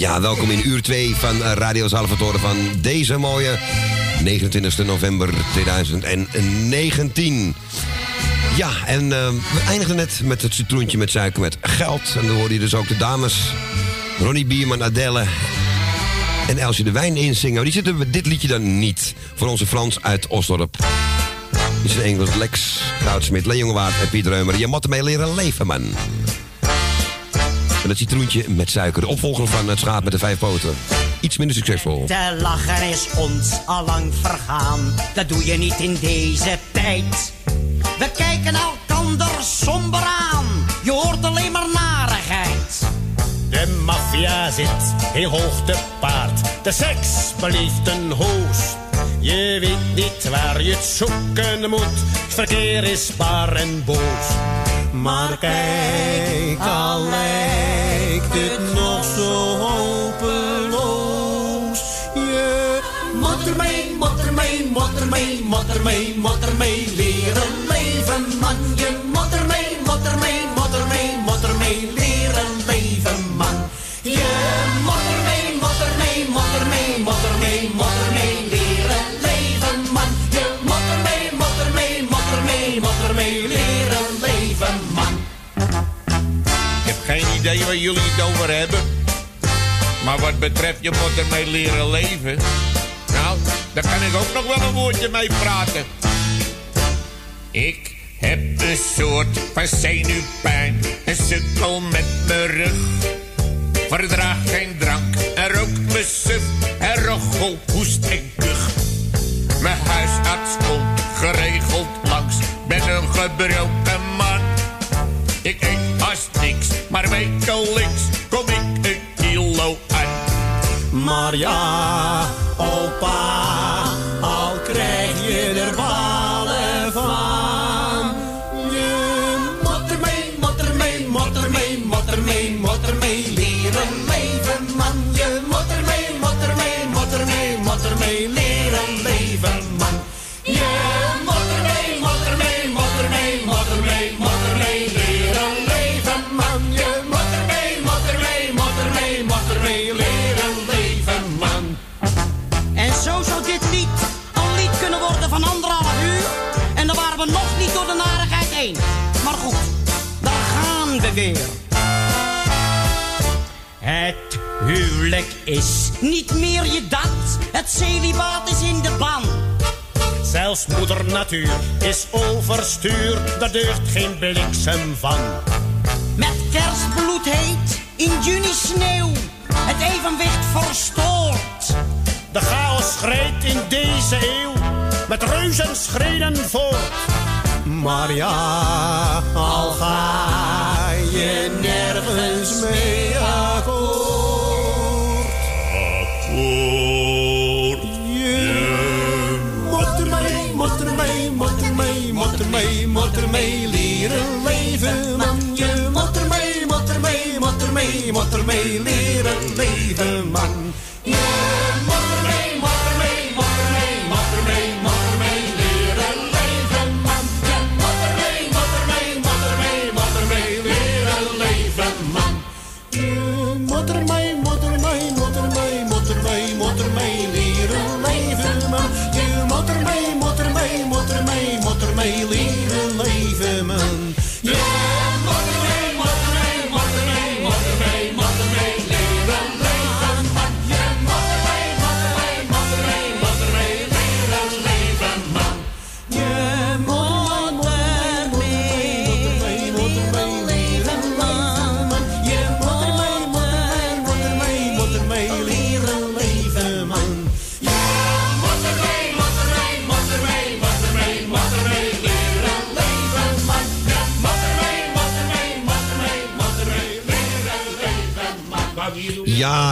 Ja, welkom in uur 2 van eh, Radio Salvatore van deze mooie 29 november 2019. Ja, en eh, we eindigden net met het citroentje met suiker met geld. En dan hoorde je dus ook de dames Ronnie Bierman, Adelle en Elsje de Wijn inzingen. Die zitten met dit liedje dan niet. Voor onze Frans uit Osdorp. Is een Engels Lex, Goudsmit, Leen Jongewaard en Piet Reumer. Je moet ermee leren leven, man. En het citroentje met suiker. De opvolger van het schaap met de vijf poten. Iets minder succesvol. Te lachen is ons allang vergaan. Dat doe je niet in deze tijd. We kijken elkander somber aan. Je hoort alleen maar narigheid. De maffia zit heel hoog te paard. De seks belieft een hoos. Je weet niet waar je het zoeken moet. Het verkeer is bar en boos. Maar kijk, al het nog zo hopeloos. Je moet ermee, moet ermee, moet ermee, moet ermee, moet ermee leren leven, man. Je jullie het over hebben. Maar wat betreft je moet ermee leren leven. Nou, daar kan ik ook nog wel een woordje mee praten. Ik heb een soort van zenuwpijn. En sukkel met mijn rug. Verdraag geen drank en rook me suf. En rook kachel hoest en kucht. Mijn huisarts komt geregeld langs. Ben een gebroken man. Ik eet haast niks, maar wekelijks kom ik een kilo aan. Maar ja, is niet meer je dat. Het celibaat is in de ban. Zelfs moeder natuur is overstuur, daar deugt geen bliksem van. Met kerstbloed heet, in juni sneeuw. Het evenwicht verstoord. De chaos schreeuwt in deze eeuw, met reuzenschreden voort. Maar ja, al ga je nergens mee ermee leren leven, man. Je moet ermee, moet ermee, moet ermee, moet ermee leren leven, man. Je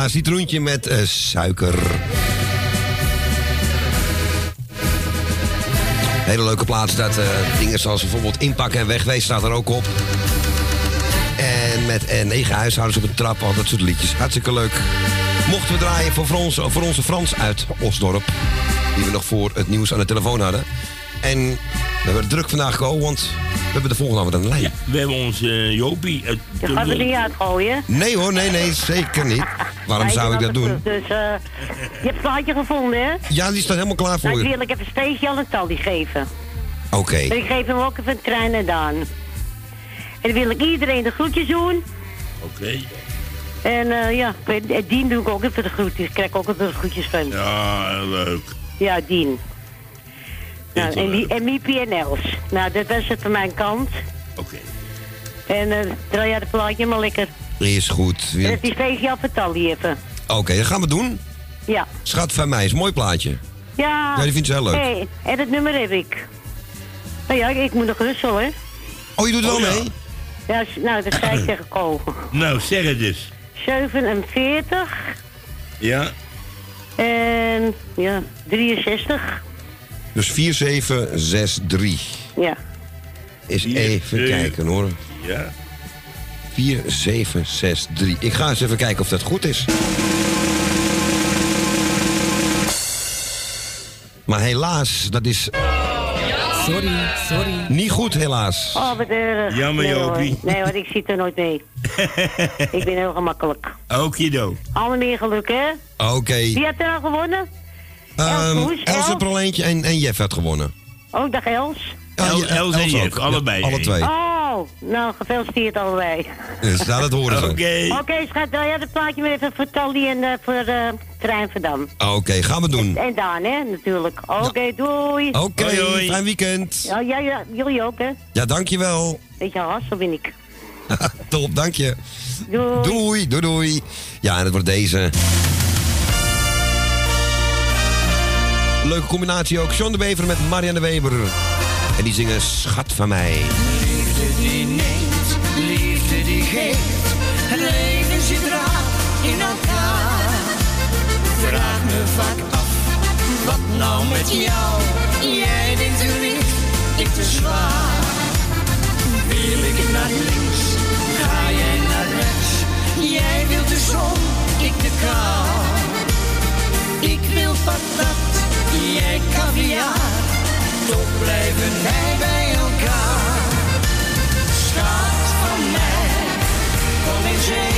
Citroentje met eh, suiker. Hele leuke plaats dat eh, dingen zoals bijvoorbeeld inpakken en wegwezen staat er ook op. En met eh, negen huishoudens op een trap, al dat soort liedjes. Hartstikke leuk. Mochten we draaien voor, Frans, voor onze Frans uit Osdorp. Die we nog voor het nieuws aan de telefoon hadden. En we hebben druk vandaag gekomen, want we hebben de volgende aan de lijn. We hebben onze eh, Jopie. het- Je gaat er niet uitgooien. Nee hoor, nee, nee, zeker niet. Waarom Nee, zou ik dat doen? Dus, eh, je hebt het plaatje gevonden, hè? Ja, die staat helemaal klaar voor Nou, je. wil ik even Steegje al een tally geven. Oké. En ik geef hem ook even een trein en Daan. En dan wil ik iedereen de groetjes doen. Oké. En eh, ja, eh, Dien doe ik ook even de groetjes. Ik krijg ook even de groetjes van. Ja, leuk. Ja, Dien. Nou, en, die- en Miepie en Els. Nou, dat was het van mijn kant. Oké. En eh draai jij het plaatje maar lekker. Is goed. En Ja. dat is speciaal voor Tally even. Oké, dat gaan we doen. Ja. Schat van mij is een mooi plaatje. Ja. Ja, die vindt ze heel leuk. Hey, en het nummer heb ik. Nou ja, ik moet nog wisselen, hè? Oh, je doet wel Oh, mee? Ja, nou, dat zei ik tegen Ko. Nou, zeg het dus. 47 Ja? en ja, 63. Dus 4763. Ja. Is even kijken hoor. Ja. 4763. Ik ga eens even kijken of dat goed is. Maar helaas, dat is Sorry, sorry. niet goed helaas. Oh, wat erg. Jammer, nee, hoor. Jopie. Nee hoor, ik zit er nooit mee. ik ben heel gemakkelijk. Okido. Alle meer geluk, hè? Oké. Wie heeft er nou gewonnen? Ehm Koes, Els Els? heeft er al eentje en, en Jeff heeft gewonnen. Oh, dag Els. Ja, El- ja, Els en Els Jeff, ook. allebei Ja, alle twee. Oh, nou, gefeliciteerd allebei. Dus, nou, dat horen ze. Oké. Oké, schat, draai jij het plaatje maar even voor Tally en eh, voor eh Trein Verdam. Oké, gaan we doen. En Daan, hè, natuurlijk. Oké, doei. Oké, fijn weekend. Ja, ja, ja, jullie ook, hè? Ja, dankjewel. Beetje hassel ben ik. Top, dank je. Doei. Doei, doei, doei. Ja, en het wordt deze. Leuke combinatie ook. John de Bever met Marianne Weber. En die zingen Schat van mij. Die neemt, liefde die geeft. Het leven zit raar in elkaar. Vraag me vaak af, wat nou met jou? Jij denkt te licht, ik te zwaar. Wil ik naar links, ga jij naar rechts. Jij wilt de zon, ik de kou. Ik wil patat, jij caviar. Toch blijven wij bij elkaar. Kom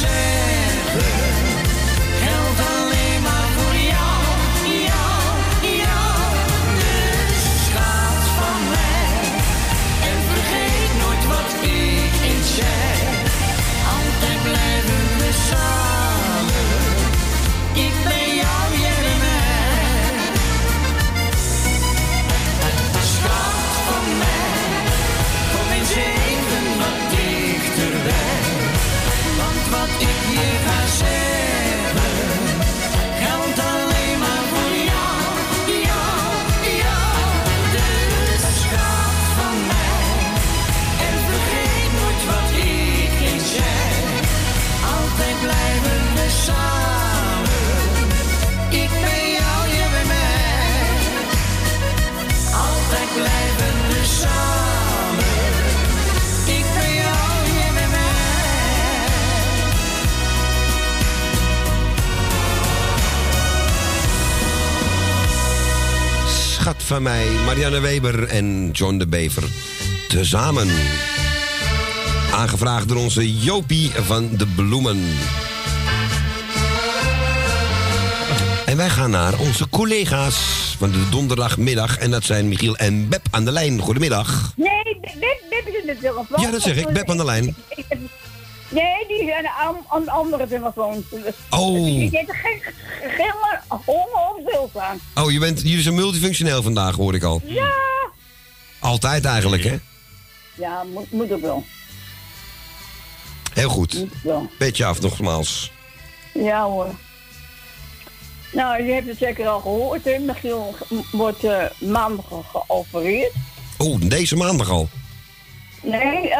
je van mij, Marianne Weber en John de Bever. Tezamen. Aangevraagd door onze Jopie van de Bloemen. En wij gaan naar onze collega's van de donderdagmiddag. En dat zijn Michiel en Beb aan de lijn. Goedemiddag. Nee, Beb, Beb is in de telefoon. Ja, dat zeg ik. Beb aan de lijn. Nee, die is aan de an- aan de andere telefoon. Oh. Die zit geen, geen honger of stilstaan. Oh, je bent, jullie zijn multifunctioneel vandaag, hoor ik al. Ja. Altijd eigenlijk, hè? Ja, moet, moet ook wel. Heel goed. wel. Petje af, nogmaals. Ja hoor. Nou, je hebt het zeker al gehoord, hè? Michiel wordt eh, maandag ge- geopereerd. Oh, deze maandag al. Nee,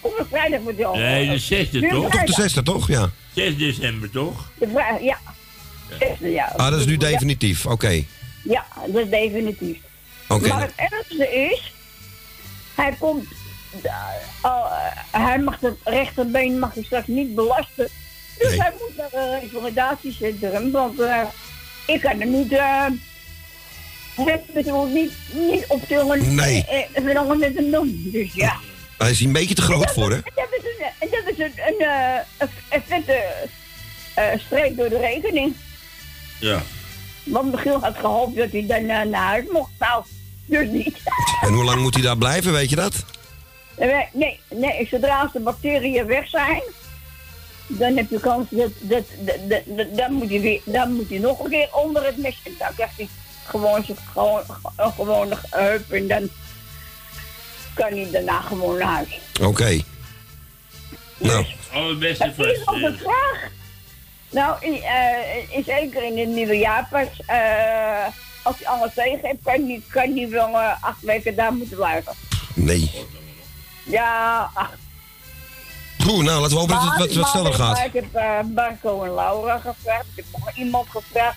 volgende vrijdag wordt al. Nee, de zesde toch? Toch de zesde, toch? Ja. 6 december toch? De ja. Zesde, ja. Ah, dat is nu definitief. Oké. Ja, dat is definitief. Oké. Maar het ergste is, hij komt, eh, eh, hij mag het rechterbeen mag hij straks niet belasten. Dus Nee. hij moet naar een revalidatiecentrum, want eh, ik kan er niet, eh het bedoel, niet, niet optillen Nee. en uh, alles met hem doen. Dus ja. Hij is een beetje te groot voor, hè? En dat is een, en dat is een, een, eh, een, een vette eh, streep door de rekening. Ja. Want Michiel had gehoopt dat hij dan eh, naar huis mocht. Nou, dus niet. En hoe lang moet hij daar blijven, weet je dat? Nee, nee, nee, zodra als de bacteriën weg zijn, dan heb je kans dat, dat, dat, dat- dat- dan, moet hij weer, dan moet hij nog een keer onder het mes. En dan krijgt hij gewoon zijn gewoon, een gewone heup en dan kan hij daarna gewoon naar huis. Oké. Nou, Allerbeste Het is nog een vraag. Nou, in, eh, in- zeker in het nieuwe jaar pas, eh, als hij alles tegen heeft, kan hij, kan hij wel eh, acht weken daar moeten blijven. nee. Ja, ach. Goed, nou, laten we hopen dat het wat, sneller gaat. Ik heb eh, Marco en Laura gevraagd. Ik heb nog iemand gevraagd.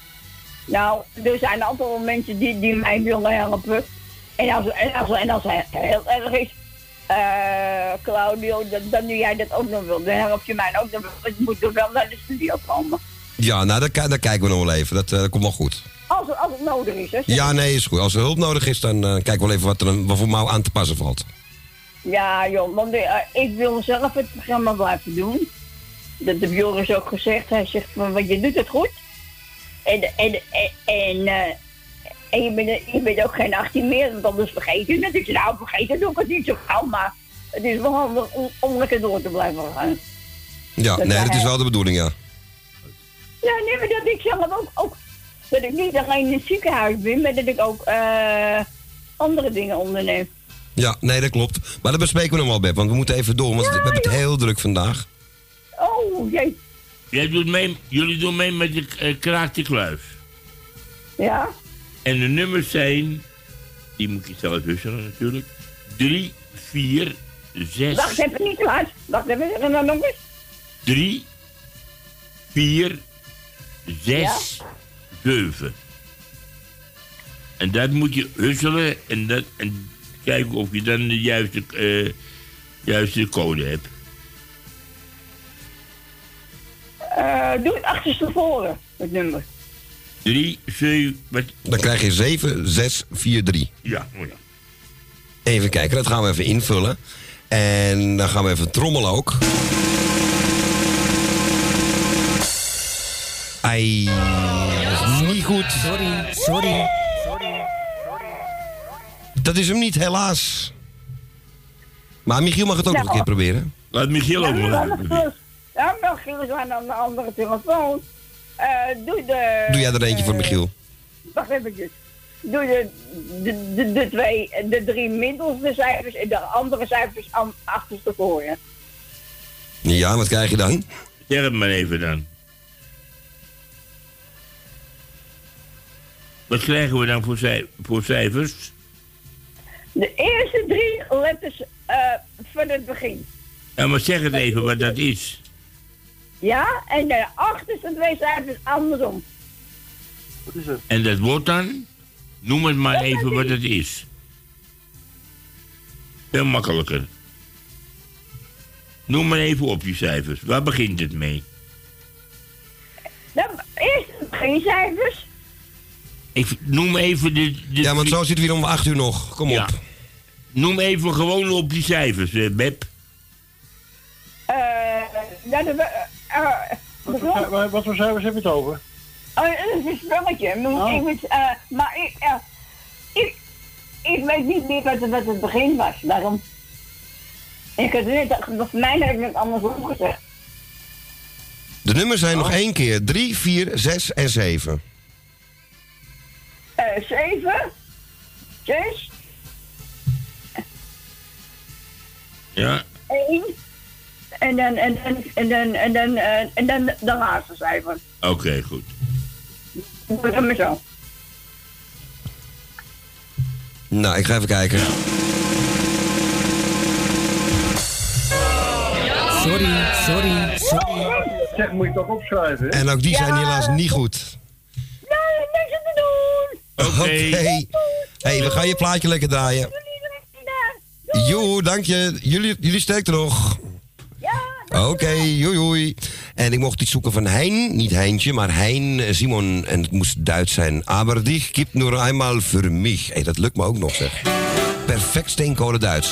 Nou, er zijn altijd wel mensen die, die mij willen helpen. En als, en als, en als het heel erg is, eh, Claudio, dat, dan nu jij dat ook nog wil, dan help je mij ook nog wel. Ik moet er wel naar de studio komen. Ja, nou, daar, daar kijken we nog wel even. Dat, eh, dat komt wel goed. Als, als het nodig is, hè. Ja, nee, is goed. Als er hulp nodig is, dan eh, kijken we wel even wat, er, wat voor mouw aan te passen valt. Ja, joh, want ik wil zelf het programma blijven doen. Dat heeft Joris ook gezegd. Hij zegt van, want je doet het goed. En, en, en, en, eh, en je, bent, je bent ook geen 18 meer, want anders vergeet je het. Ik nou, vergeten doe ik het niet zo gauw, maar het is wel handig om, om lekker door te blijven gaan. Ja, Dat nee, dat is wel de bedoeling, ja. Ja, nee, maar dat ik zelf ook, ook dat ik niet alleen in het ziekenhuis ben, maar dat ik ook eh, andere dingen onderneem. Ja, nee, dat klopt. Maar dat bespreken we nog wel, Beb, want we moeten even door, want we hebben het heel druk vandaag. Oh, jee. Jij doet mee, jullie doen mee met de uh, Kraak de Kluis. Ja? En de nummers zijn, die moet je zelf wisselen natuurlijk. 3, 4, 6, Wacht even, niet klaar. Wacht even, zeg dan nog eens. 3, 4, 6, 7. En dat moet je husselen en, dat, en kijken of je dan de juiste, eh, juiste code hebt. Doe het achterstevoren, het nummer. 3, 7, wat? Dan krijg je 7, 6, 4, 3. Ja, oh ja. Even kijken, dat gaan we even invullen. En dan gaan we even trommelen ook. Ai, dat is niet goed. Sorry, sorry. Dat is hem niet, helaas. Maar Michiel mag het ook nog een keer proberen. Laat Michiel maar Gilles- Ja, maar Gilles aan aan de andere telefoon. Eh, doe de... Doe jij er eentje voor Michiel? Wacht eventjes. Doe de, de, de, de twee, de drie middelste cijfers en de andere cijfers aan achterstevoren. Ja, wat krijg je dan? Zeg het maar even dan. Wat krijgen we dan voor, cij- voor cijfers? De eerste drie letters eh, van het begin. Ja, maar zeg het even wat dat is. Ja, en de achterste twee cijfers andersom. Wat is het? En dat wordt dan? Noem het maar even wat het is. Veel makkelijker. Noem maar even op je cijfers. Waar begint het mee? De eerste begincijfers. Ik noem even de... de Ja, want zo zitten we hier om 8 uur nog. Kom op. Noem even gewoon op die cijfers, eh, Beb. eh ja, de, eh, eh, Wat voor, cijfers heb je het over? Oh, dat is een spelletje. Maar, Oh. ik, weet, eh, maar ik, eh, ik, ik weet niet meer wat, het- wat het begin was. Daarom. Ik had net, voor mij heb ik het andersom gezegd. De nummers zijn nog één keer. 3, 4, 6 en 7. Eh, zeven, zes, Ja. één. En dan, en dan, en dan, en dan, eh, en dan de laatste cijfer. Oké, goed. Doe het maar zo. Nou, ik ga even kijken. Sorry, sorry, sorry. Zeg, moet je toch opschrijven? En ook die zijn helaas niet goed. Nee, niks aan te doen. Oké. hey, we gaan je plaatje lekker draaien. Joe, dank je. Jullie, jullie sterkte nog. Oké, joei joei. En ik mocht iets zoeken van Hein, niet Heintje, maar Hein eh, Simon. En het moest Duits zijn. Aber dich gibt nur einmal für mich. Hey, dat lukt me ook nog, zeg. Perfect steenkolen Duits.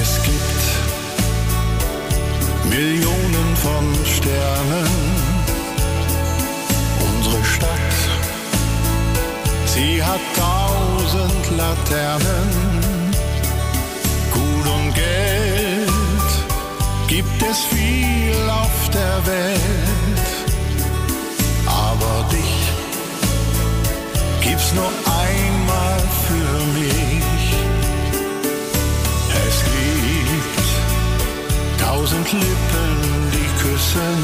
Es gibt Millionen von Sternen. Unsere Stadt, sie hat tausend Laternen. Es viel auf der Welt. Aber dich gibt's nur einmal für mich. Es gibt tausend Lippen, die küssen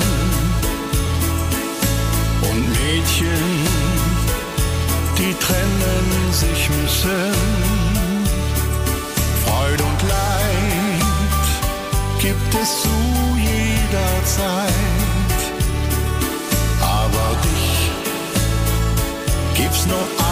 und Mädchen, die trennen sich müssen. Freud und Leid gibt es zu jeder Zeit. Aber dich gibt's nur einmal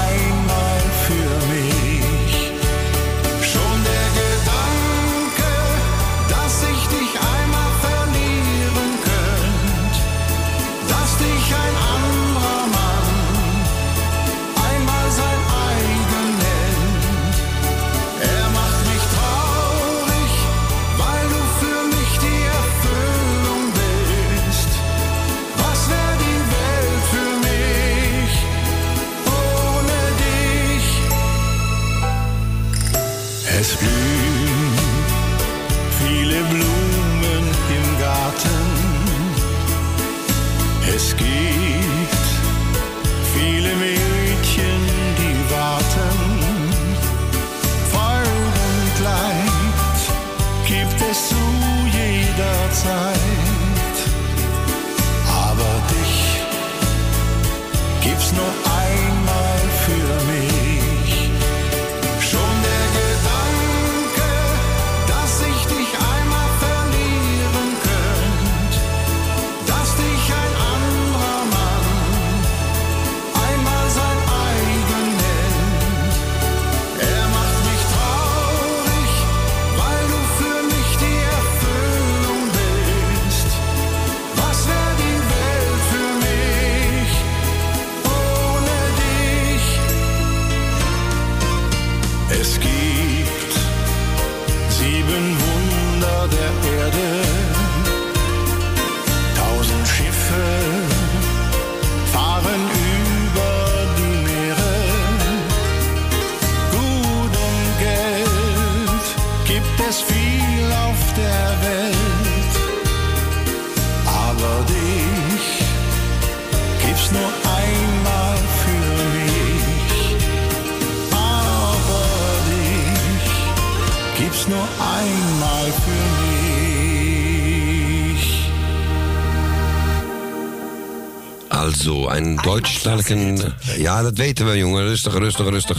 Also, ein deutschsprachigen... Ja, dat weten we, jongen. Rustig, rustig, rustig.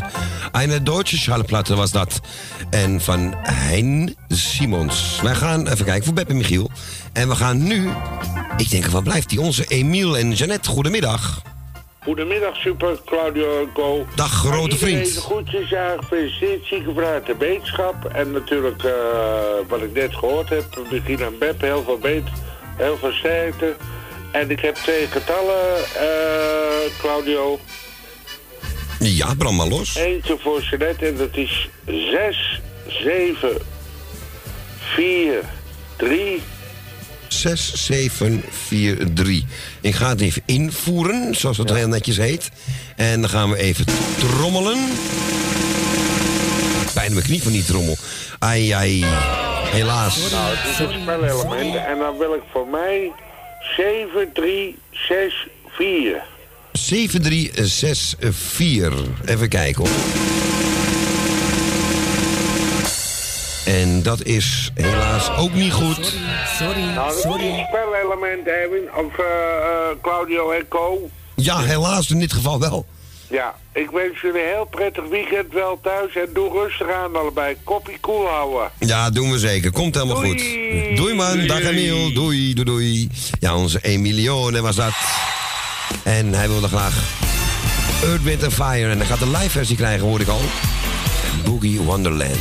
Een Duitse schallplatte was dat. En van Hein Simons. Wij gaan even kijken voor Beppe Michiel. En we gaan nu... Ik denk, wat blijft die? Onze Emiel en Jeannette. Goedemiddag. Goedemiddag, Super Claudio en Co. Dag, grote vriend. Groetjes, ja, gefeliciteerd, ziekenvrouw uit de wetenschap. En natuurlijk, eh, wat ik net gehoord heb, begin aan Beb, heel veel beet, heel veel sterkte. En ik heb twee getallen, eh, Claudio. Ja, brand maar los. Eentje voor Jeanette en dat is 6, 7, 4, 3, 6743. Ik ga het even invoeren, zoals het heel netjes heet. En dan gaan we even trommelen. Bijna mijn knie van die trommel. Ai, ai. Helaas. Nou, het is een spelelement. En dan wil ik voor mij 7, 3, 6, 4. 7364. Even kijken hoor. En dat is helaas ook niet goed. Sorry, Nou, is een spelelement, Erwin. Of eh, eh, Claudio en Co. Ja, helaas in dit geval wel. Ja, ik wens jullie een heel prettig weekend wel thuis. En doe rustig aan allebei. Koppie koel houden. Ja, doen we zeker. Komt helemaal goed. Doei man. Dag Emiel. Doei, doei, doei. Ja, onze Emilione was dat. En hij wilde graag Earth, Wind Fire. En hij gaat een live versie krijgen, hoor ik al. Boogie Wonderland.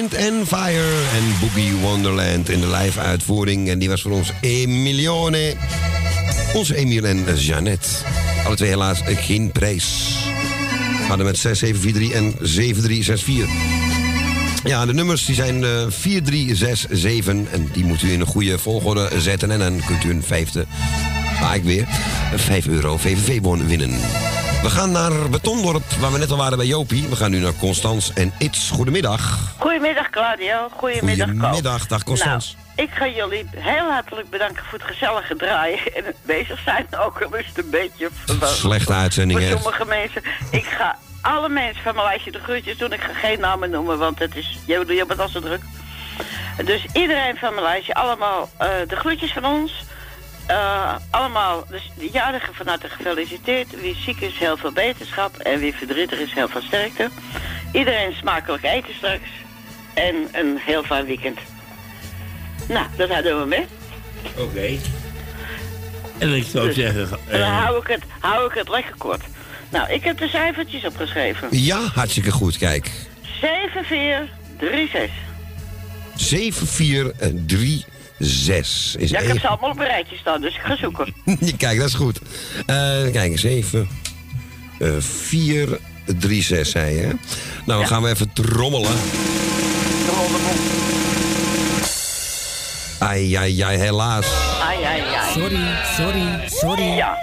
Wind and Fire en Boogie Wonderland in de live uitvoering. En die was voor ons Emilione. Onze Emile en Jeannette. Alle twee helaas geen prijs. We hadden met 6743 en 7364. Ja, de nummers die zijn eh 4367 en die moet u in een goede volgorde zetten. En dan kunt u een vijfde, ik weer, een 5 euro VVV-bon winnen. We gaan naar Betondorp, waar we net al waren bij Jopie. We gaan nu naar Constans en Its. Goedemiddag. Goedemiddag Claudio, goedemiddag. Goedemiddag, dag Constans. Nou, ik ga jullie heel hartelijk bedanken voor het gezellige draaien en het bezig zijn. Ook al is het een beetje. Slechte uitzending, Voor hè? sommige mensen. Ik ga alle mensen van mijn lijstje de groetjes doen. Ik ga geen namen noemen, want het is, je, je bent al zo druk. Dus iedereen van mijn lijstje, allemaal eh, de groetjes van ons. Eh, allemaal, dus de jarigen van harte gefeliciteerd. Wie ziek is, heel veel beterschap. En wie verdrietig is, heel veel sterkte. Iedereen smakelijk eten straks. En een heel fijn weekend. Nou, dat hadden we mee. Oké. En ik zou Dus- zeggen... En dan eh, hou ik, het, hou ik het lekker kort. Nou, ik heb de cijfertjes opgeschreven. Ja, hartstikke goed, kijk. 7, 4, 3, 6. 7436 is Ja, ik heb even- ze allemaal op een rijtje staan, dus ik ga zoeken. Kijk, dat is goed. Eh kijk, 7, eh 4, 3, 6 zei je. hè? Nou, dan gaan we even trommelen. Ai, ai, ai, helaas. Ai, ai, ai. Sorry, sorry, sorry. Ja.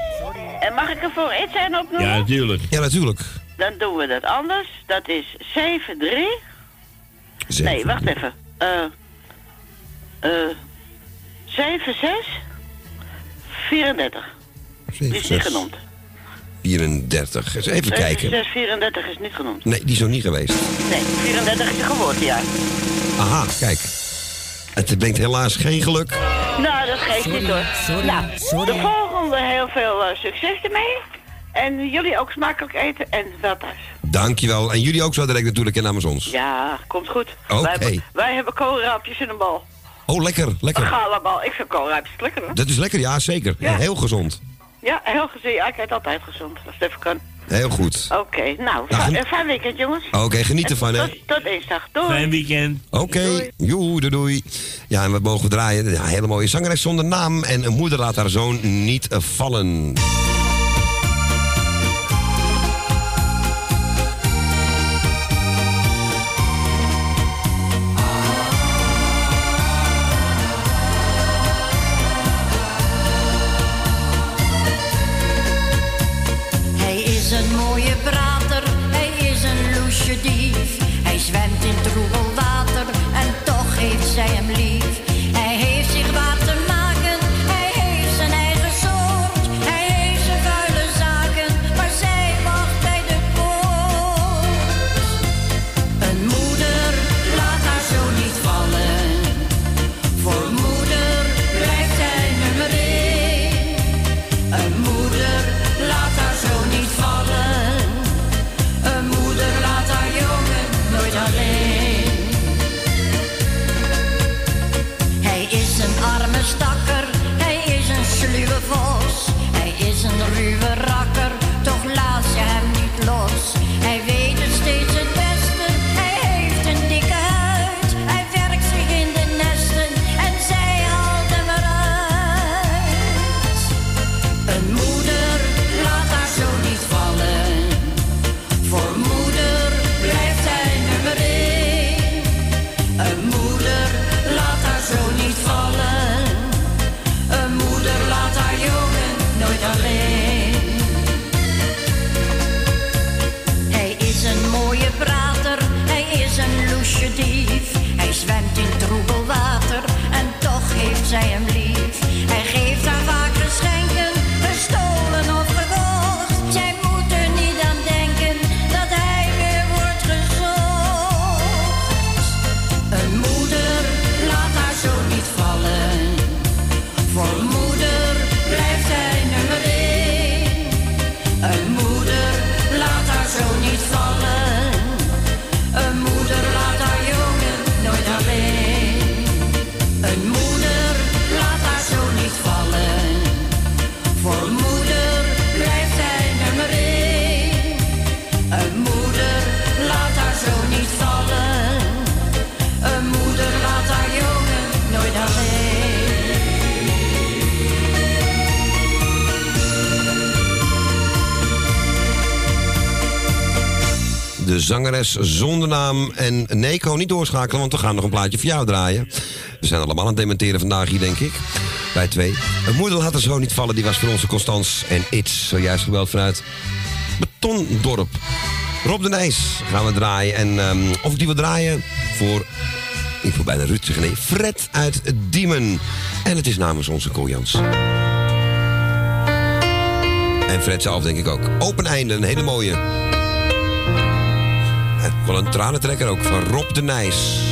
En mag ik er voor iets zijn opnoemen? Ja, natuurlijk. Ja, natuurlijk. Dan doen we dat anders. Dat is 7, 3. Zeven. Nee, wacht even. Eh. eh 7, 6. 34. Die is niet genoemd. 34. Eens even 7, kijken. 6, 34 is niet genoemd. Nee, die is nog niet geweest. Nee, 34 is je geboortejaar. Aha, kijk. Het brengt helaas geen geluk. Nou, dat geeft niet hoor. sorry, nou, sorry. de volgende heel veel eh, succes ermee. En jullie ook smakelijk eten en wel thuis. Dankjewel. En jullie ook zo direct natuurlijk in Amazons. Ja, komt goed. Oké. Wij hebben, wij hebben koolraampjes in een bal. Oh, lekker, lekker. galabal. Ik vind koolraampjes lekker hoor. Dat is lekker, ja, zeker. Ja. Heel gezond. Ja, heel gezien. Ja, ik eet altijd gezond. Als het even kan. Heel goed. Oké, nou, Nou, een fijn weekend jongens. Oké, geniet ervan, hè. Tot, tot dinsdag. Doei. Fijn weekend. Oké, joe, doei, doei. Ja, en wat mogen we draaien? Ja, hele mooie zangeres zonder naam. En een moeder laat haar zoon niet eh, vallen. zonder naam. En Neko niet doorschakelen, want we gaan nog een plaatje voor jou draaien. We zijn allemaal aan het dementeren vandaag hier, denk ik. Bij twee. Het moeder had er zo niet vallen, die was voor onze Constans. En It's, zojuist gebeld vanuit Betondorp. Rob de Nijs gaan we draaien. En ehm, of die we draaien voor ik voel bijna Ruud zeggen, nee, Fred uit Diemen. En het is namens onze Kooljans. En Fred zelf denk ik ook. Open einde, een hele mooie wel een tranentrekker ook van Rob de Nijs.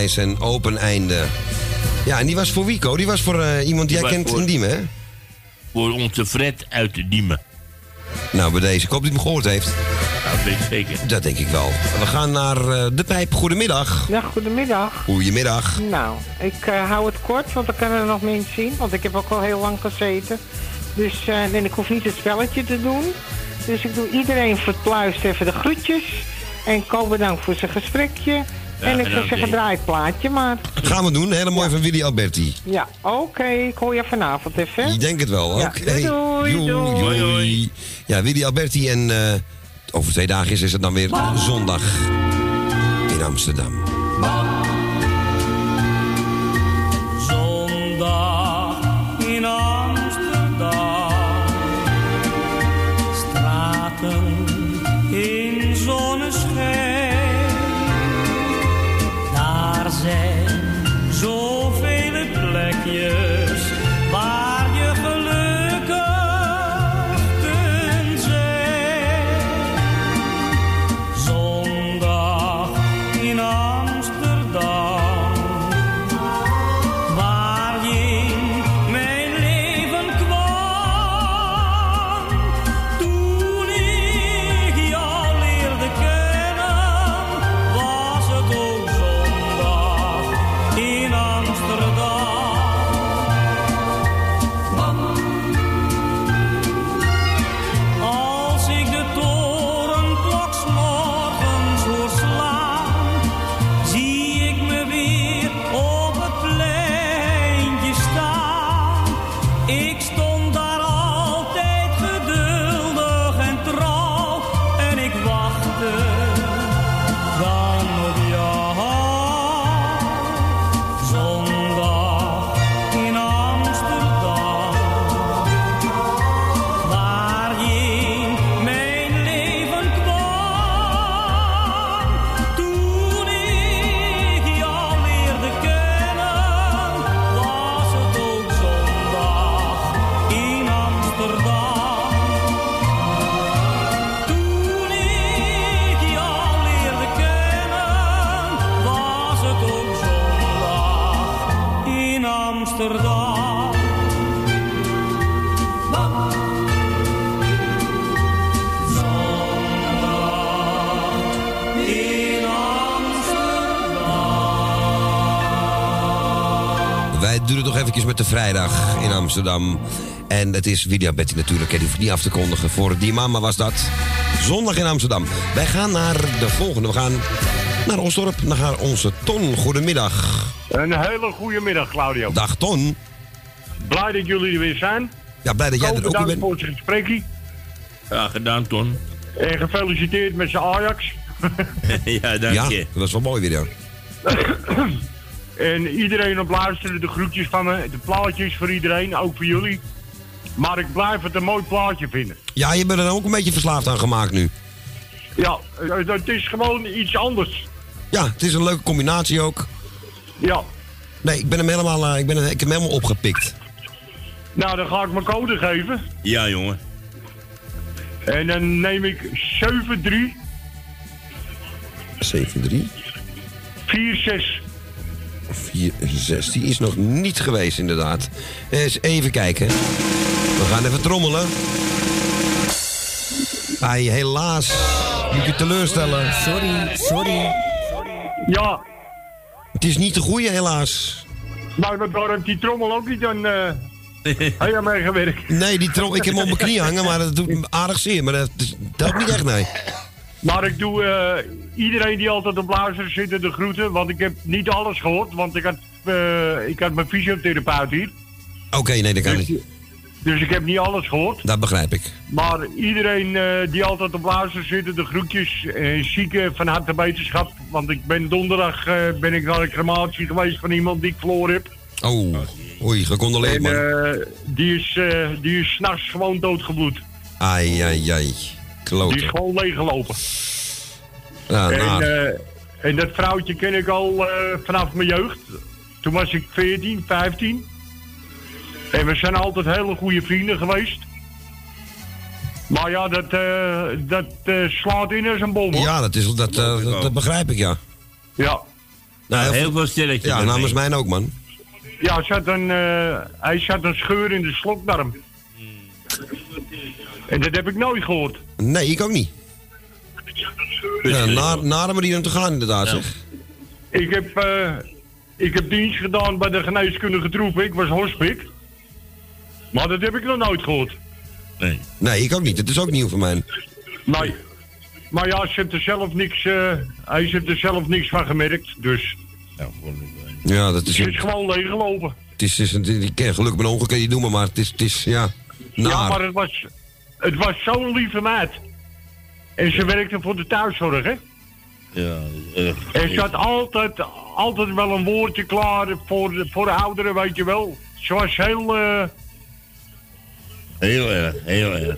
Nijs en Open Einde. Ja, en die was voor Wico. Die was voor eh, iemand die jij kent voor- in Diemen, hè? Voor onze Fred uit de Diemen. Nou, bij deze. Ik hoop dat hij hem gehoord heeft. Dat weet ik zeker. Dat denk ik wel. We gaan naar eh, de pijp. Goedemiddag. Ja, goedemiddag. Goedemiddag. Nou, ik eh, hou het kort, want dan kunnen er nog mensen zien. Want ik heb ook al heel lang gezeten. Dus eh, en ik hoef niet het spelletje te doen. Dus ik doe iedereen voor het luisteren even de groetjes. En Ko bedankt voor zijn gesprekje. En ik zou zeggen, draai het plaatje maar. Gaan we doen. Hele mooi van Willy Alberti. Ja, oké. Ik hoor je vanavond even. Ik denk het wel. Ja, Oké. doei, doei. Ja, Willy Alberti en eh, over twee dagen is, is het dan weer zondag in Amsterdam. Vrijdag in Amsterdam. En het is Willy Alberti natuurlijk. hè, Die hoeft niet af te kondigen. Voor die mama was dat. Zondag in Amsterdam. Wij gaan naar de volgende. We gaan naar Osdorp. Naar onze Ton. Goedemiddag. Een hele goede middag, Claudio. Dag Ton. Blij dat jullie er weer zijn. Ja, blij dat jij er ook weer bedankt bent. voor het gesprekje. Ja, gedaan, Ton. En gefeliciteerd met zijn Ajax. ja, dank Ja, je. dat was wel mooi weer. ja. En iedereen op luisteren, de groetjes van me, de plaatjes voor iedereen, ook voor jullie. Maar ik blijf het een mooi plaatje vinden. Ja, je bent er ook een beetje verslaafd aan gemaakt nu. Ja, eh, het is gewoon iets anders. Ja, het is een leuke combinatie ook. Ja. Nee, ik ben hem helemaal, eh, ik ben, ik heb hem helemaal opgepikt. Nou, dan ga ik mijn code geven. Ja, jongen. En dan neem ik 73 7-3. 46. 4, 6. Die is nog niet geweest, inderdaad. Eens even kijken. We gaan even trommelen. Ai, helaas. Moet je teleurstellen. Sorry, sorry. Ja. Het is niet de goede, helaas. Nou, dat daarom die trommel ook niet aan. eh Heb je mee gewerkt? Nee, die trom, ik heb hem op mijn knie hangen, maar dat doet me aardig zeer. Maar dat, dat helpt niet echt, nee. Maar ik doe eh, iedereen die altijd op luisteren zitten de groeten. Want ik heb niet alles gehoord. Want ik had, eh, ik had mijn fysiotherapeut hier. Oké, nee, dat kan niet. Dus ik heb niet alles gehoord. Dat begrijp ik. Maar iedereen eh, die altijd op luisteren zitten, de groetjes. eh zieken van harte beterschap. Want ik ben donderdag ben ik naar een crematie geweest van iemand die ik verloren heb. Oh, oei, gecondoleerd, En man. die is, eh die is s'nachts gewoon doodgebloed. Ai, ai, ai. Die is gewoon leeggelopen. Ja, en, naar. eh, en dat vrouwtje ken ik al eh, vanaf mijn jeugd. Toen was ik 14, 15. En we zijn altijd hele goede vrienden geweest. Maar ja, dat, eh, dat eh, slaat in als een bom. hoor. Ja, dat, is, dat, dat, dat begrijp ik, ja. Ja. Nou, heel veel stelletjes. Ja, daarmee. namens mij ook, man. Ja, zat een, eh, hij zat een scheur in de slokdarm. En dat heb ik nooit gehoord. Nee, ik ook niet. Ja, na, na de manier om te gaan, inderdaad, zeg. Ik heb, eh, ik heb dienst gedaan bij de geneeskundige troepen. Ik was hospik. Maar dat heb ik nog nooit gehoord. Nee. Nee, ik ook niet. Het is ook nieuw voor mij. Nee. Maar ja, ze heeft er zelf niks, eh, hij heeft er zelf niks van gemerkt. Dus Ja, dat is... ze is gewoon leeggelopen. Het is, is een, ik ken geluk met ongeluk kan je noemen, maar het is, het is ja, naar. Ja, maar het was, het was zo'n lieve meid. En ze werkte voor de thuiszorg, hè? Ja, erg. En ze had altijd, altijd wel een woordje klaar voor de, voor de ouderen, weet je wel. Ze was heel, eh, Heel erg, heel erg.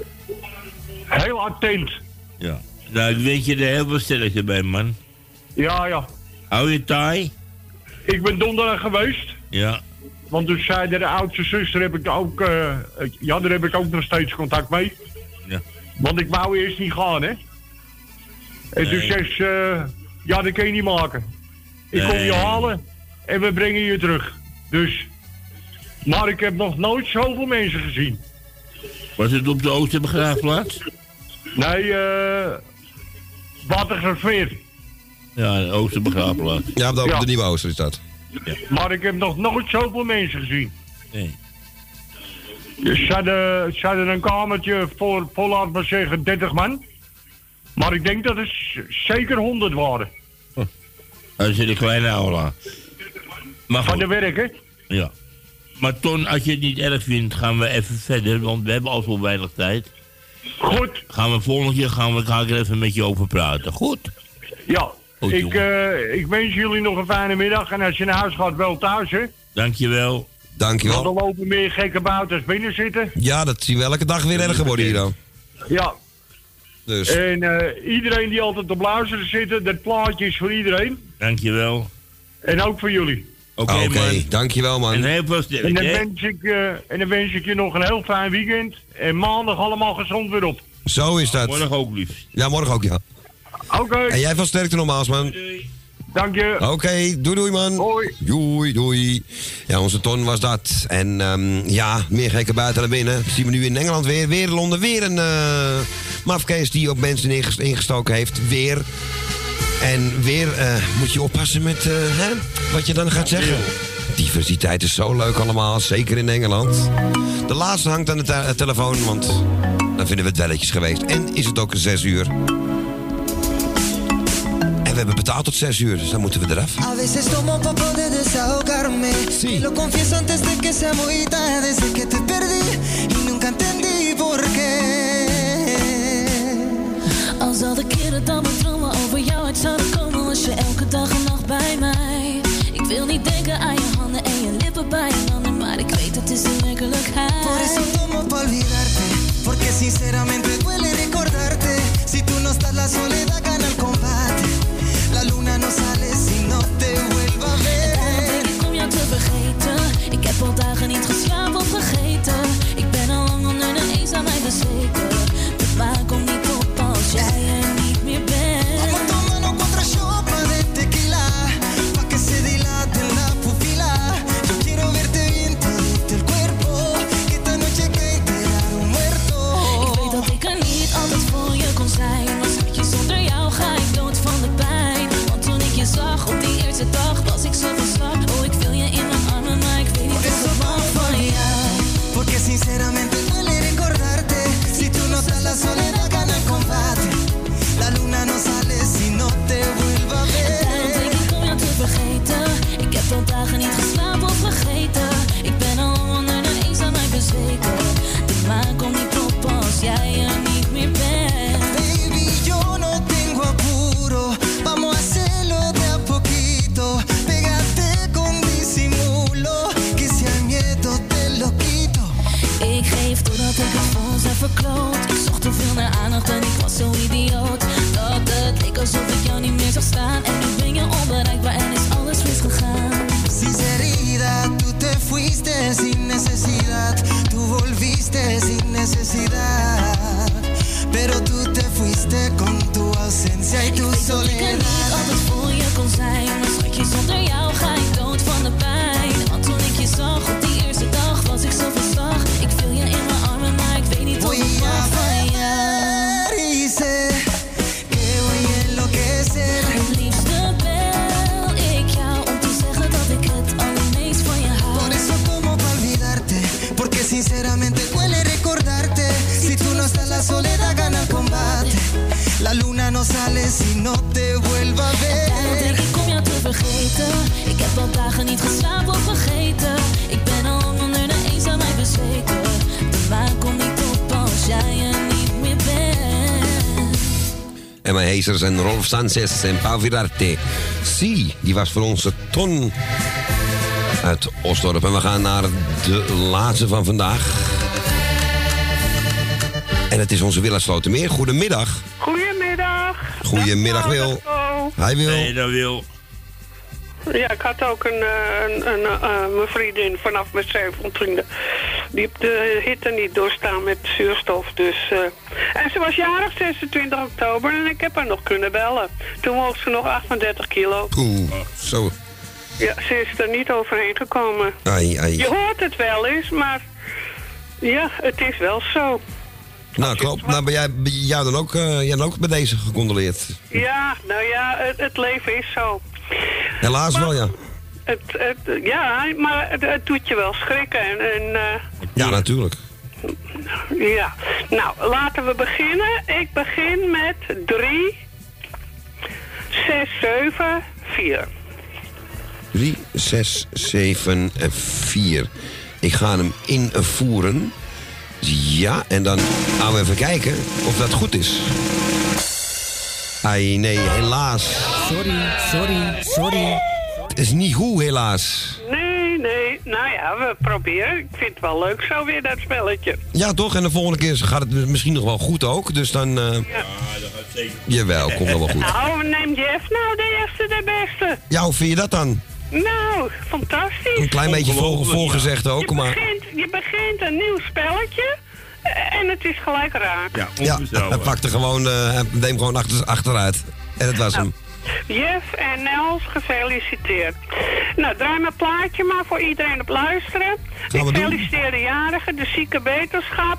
heel attent. Ja. Nou, weet je, er heel veel stelletjes bij, man. Ja, ja. Hou je taai? Ik ben donderdag geweest. Ja. Want toen zei de oudste zuster heb ik ook, eh, ja, daar heb ik ook nog steeds contact mee. Ja. Want ik wou eerst niet gaan, hè. En toen Nee. zegt ze, eh, ja, dat kan je niet maken. Ik kom je halen en we brengen je terug. Dus, maar ik heb nog nooit zoveel mensen gezien. Was het op de Oosterbegraafplaats? Nee, eh, Watergraafsmeer. Ja, de Oosterbegraafplaats. Ja, op de, op Ja. de Nieuwe Ooster is dat. Maar ik heb nog nooit zoveel mensen gezien. Nee. Ze hadden, ze hadden een kamertje voor, voor, laat maar zeggen, 30 man. Maar ik denk dat het zeker 100 waren. Dat is in de kleine aula. Maar Van de werken. Ja. Maar Ton, als je het niet erg vindt, gaan we even verder, want we hebben al zo weinig tijd. Goed. Gaan we volgende keer gaan we, ga ik er even met je over praten. Goed? Ja, Goed, ik, eh, ik wens jullie nog een fijne middag. En als je naar huis gaat, wel thuis, hè? Dankjewel. Want Dankjewel. er lopen meer gekke buiten als binnen zitten. Ja, dat zien we elke dag weer erger worden hier dan. Ja. Dus. En eh, iedereen die altijd op luisteren zitten, dat plaatje is voor iedereen. Dankjewel. En ook voor jullie. Oké, Oké, man. dankjewel man. En heel veel En sterkte, dan, wens ik, eh, en dan wens ik je nog een heel fijn weekend. En maandag allemaal gezond weer op. Zo is dat. Morgen ook liefst. Ja, morgen ook, ja. Oké, En jij veel sterkte nogmaals, man. Dank je. Oké, doei doei man. Hoi. Doei, doei. Ja, onze Ton was dat. En ehm, ja, meer gekken buiten naar binnen. Dat zien we nu in Engeland weer. Weer Londen. Weer een eh mafkees die op mensen inges- ingestoken heeft. Weer. En weer eh, moet je oppassen met eh, hè, wat je dan gaat zeggen. Diversiteit is zo leuk allemaal, zeker in Engeland. De laatste hangt aan de te- telefoon, want dan vinden we het welletjes geweest. En is het ook zes uur. Hebben betaald tot zes uur, dus dan moeten we eraf. A veces tomo pa poder desahogarme. Y lo confieso antes de que sea muy tarde. Desde que te perdí y nunca entendí por qué. Al zal de keren dat mijn dromen over jou uit zouden komen Was je elke dag en nacht bij mij Ik wil niet denken aan je handen en je lippen bij een ander Maar ik weet het is de werkelijkheid Por eso tomo pa olvidarte. Porque sinceramente duele recordarte. Si tú no estás, la soledad gana el. La luna no sale si no te vuelva a ver. Ik om jou te vergeten Ik heb al dagen niet geslapen En Rolf Sanchez en Pau Virarte. Si, die was voor onze Ton uit Osdorp. En we gaan naar de laatste van vandaag. En het is onze Willa Slotermeer. Goedemiddag. Goedemiddag. Goedemiddag, Dag, Wil. Paul. Hi, Wil. Nee, dat wil. Ja, ik had ook een, eh, een, een, eh, mijn vriendin vanaf mijn 27 Die heeft de hitte niet doorstaan met zuurstof. Dus, eh, en ze was jarig 26 oktober en ik heb haar nog kunnen bellen. Toen woog ze nog 38 kilo. Oeh, zo. Ja, ze is er niet overheen gekomen. Ai, ai. Je hoort het wel eens, maar ja, het is wel zo. Nou, klopt. Nou, ben jij, ben jou dan ook, eh, jij dan ook bij deze gecondoleerd? Ja, nou ja, het, het leven is zo. Helaas wel, ja. Het, het, ja, maar het, het doet je wel schrikken. En, en eh, Ja, natuurlijk. Ja, nou, laten we beginnen. Ik begin met 3, 6, 7, 4. 3, 6, 7 en 4. Ik ga hem invoeren. Ja, en dan gaan we even kijken of dat goed is. Ai, nee, helaas. Sorry, sorry, sorry. Het is niet goed, helaas. Nee, nee, nou ja, we proberen. Ik vind het wel leuk zo weer, dat spelletje. Ja, toch? En de volgende keer gaat het misschien nog wel goed ook. Dus dan... eh, Ja. Jawel, komt wel wel goed. Nou, neem Jeff nou de eerste de beste. Ja, hoe vind je dat dan? Nou, fantastisch. Een klein beetje voor, voorgezegd ook, je maar... Begint, je begint een nieuw spelletje en het is gelijk raak. Ja, hij pakte gewoon, eh, hij neemt gewoon achter, achteruit. En dat was hem. Jeff en Nels, gefeliciteerd. Nou, draai mijn plaatje maar voor iedereen op luisteren. Gaan we Ik doen. feliciteer de jarigen, de zieke beterschap.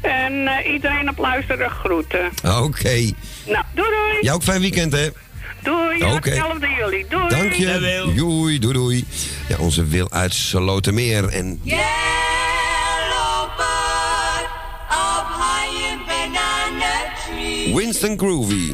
En eh, iedereen op luisteren groeten. Oké. Nou, doei doei. Jij ook fijn weekend, hè? Doei, Oké. okay. hetzelfde jullie. Doei. Dank je. Doei, doei, doei. Ja, onze Wil uit Slotermeer. En Yellow bud of high banana tree. Winston Groovy.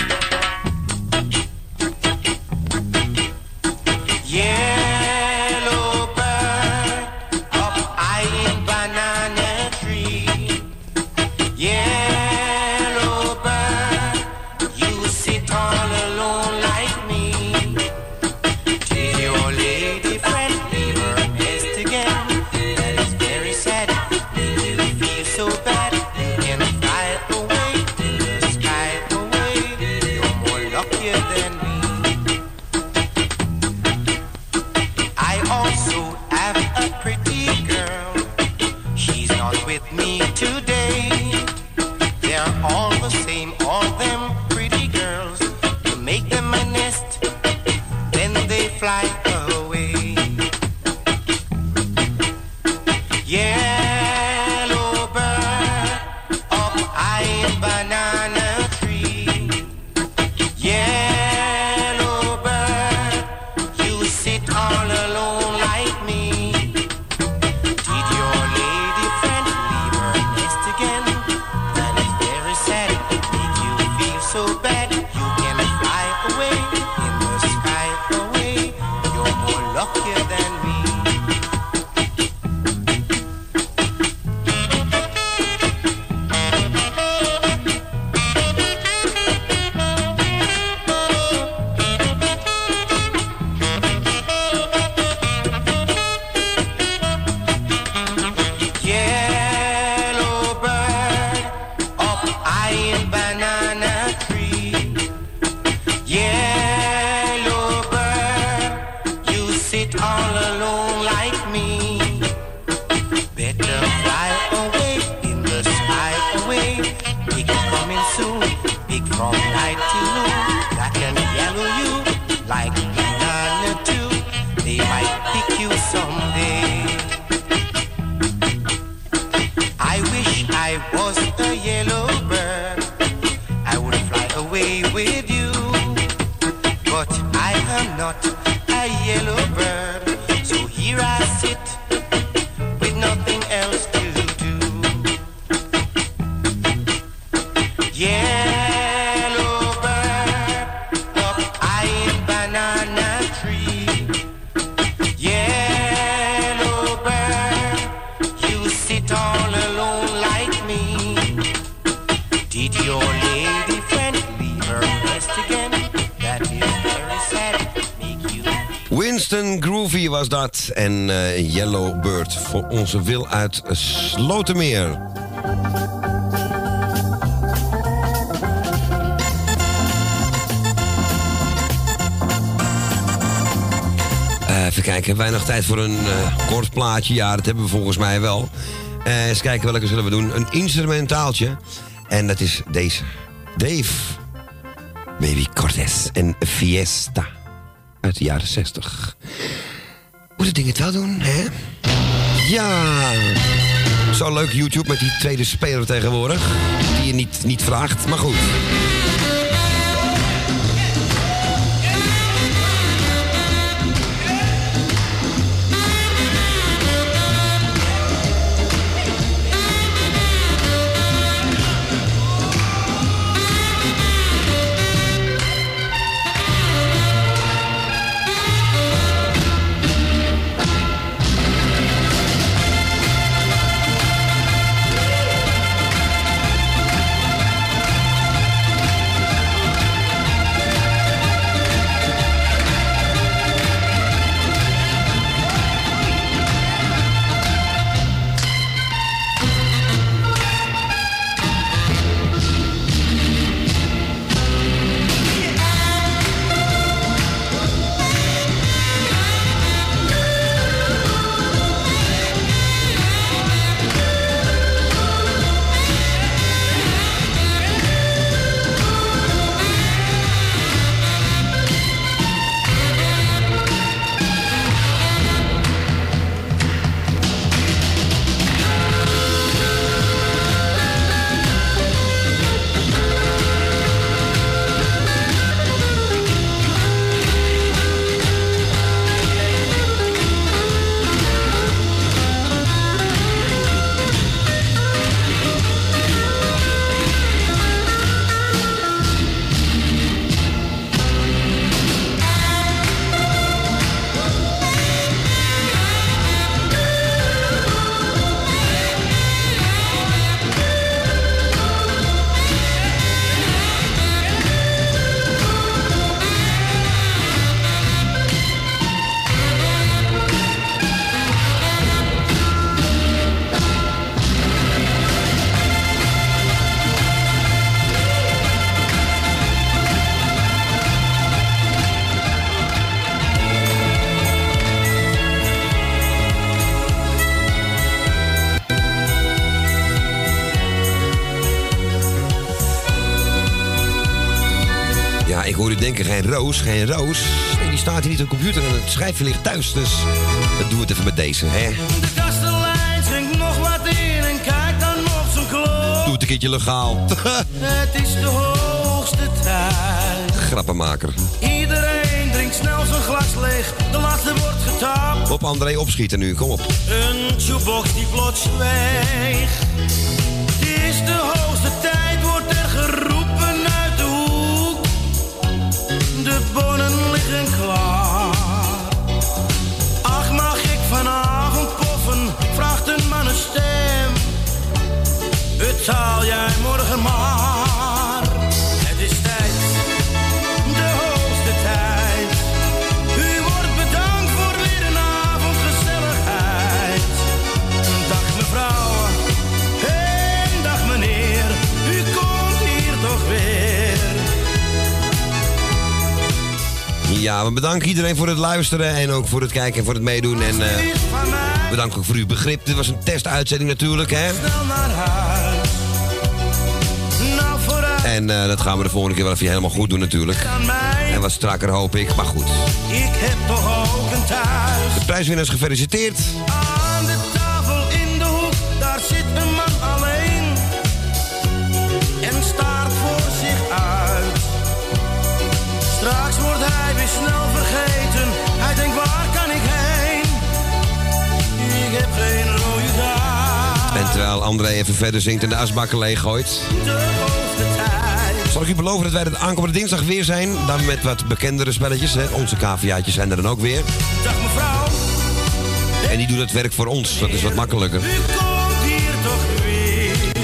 All Wil uit Slotermeer. Eh, even kijken, nog tijd voor een eh, kort plaatje? Ja, dat hebben we volgens mij wel. Eh, eens kijken welke zullen we doen. Een instrumentaaltje. En dat is deze. Dave. Baby Cortez en Fiesta. Uit de jaren 60. Moet het ding het wel doen, hè? Ja! Zo leuk YouTube met die tweede speler tegenwoordig. Die je niet, niet vraagt, maar goed. Denken, geen roos, geen roos. Nee, die staat hier niet op de computer en het schrijfje ligt thuis. Dus dat doen we het even met deze, hè. De kastelein schenkt nog wat in en kijkt dan op zijn klok. Doe het een keertje legaal. Het is de hoogste tijd. Grappenmaker. Iedereen drinkt snel zijn glas leeg. De laatste wordt getapt. Op André opschieten nu, kom op. Een jukebox die plots zweeg. Het is de hoogste tijd, klaar. Ach, mag ik vanavond poffen? Vraagt een man een stem. Betaal jij morgen maar. Ja, we bedanken iedereen voor het luisteren en ook voor het kijken en voor het meedoen. En eh bedankt ook voor uw begrip. Dit was een testuitzending natuurlijk, hè. En eh, dat gaan we de volgende keer wel even helemaal goed doen natuurlijk. En wat strakker hoop ik, maar goed. Ik heb. De prijswinnaars gefeliciteerd. Terwijl André even verder zingt en de asbakken hoogste tijd. Zal ik u beloven dat wij de aankomende dinsdag weer zijn. Dan met wat bekendere spelletjes. Hè. Onze caviaatjes zijn er dan ook weer. Dag mevrouw, En die doen het werk voor ons. Dat is wat makkelijker.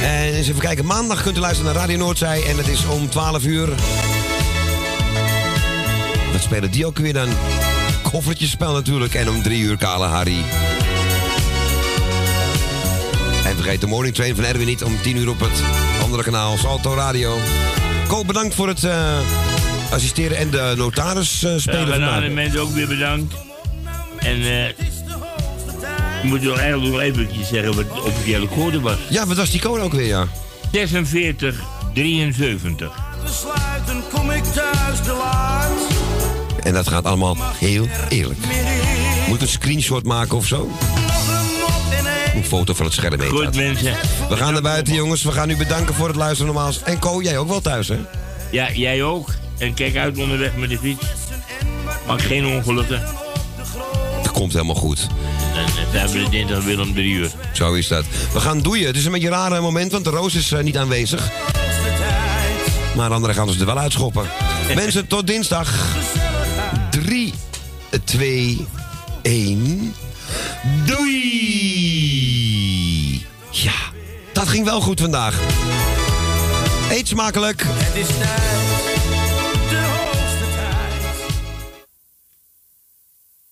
En eens even kijken. Maandag kunt u luisteren naar Radio Noordzij. En het is om 12 uur. Wat spelen die ook weer dan? Koffertjespel natuurlijk. En om 3 uur Kale Harry. En vergeet de morning train van Erwin niet om 10 uur op het andere kanaal. Salto Radio. Koop bedankt voor het eh, assisteren en de notaris eh, Ja, spelen vandaag. en mensen ook weer bedankt. En eh ik moet nog eigenlijk nog eventjes zeggen wat de officiële code was. Ja, wat was die code ook weer, ja? 46 73. Besluiten kom ik thuis te laat. En dat gaat allemaal heel eerlijk. Moet een screenshot maken of zo? Een foto van het scherm heet Goed dat. mensen. We gaan naar buiten, jongens. We gaan u bedanken voor het luisteren nogmaals. En Ko, jij ook wel thuis, hè? Ja, jij ook. En kijk uit onderweg met de fiets. Maak geen ongelukken. Het komt helemaal goed. Eh, we hebben het dinsdag weer om drie uur. Zo is dat. We gaan doeien. Het is een beetje een rare moment, want de Roos is eh, niet aanwezig. Maar aan de andere gaan ze er wel uitschoppen. Mensen, tot dinsdag. 3, 2, 1. Doei! Dat ging wel goed vandaag. Eet smakelijk. Het is tijd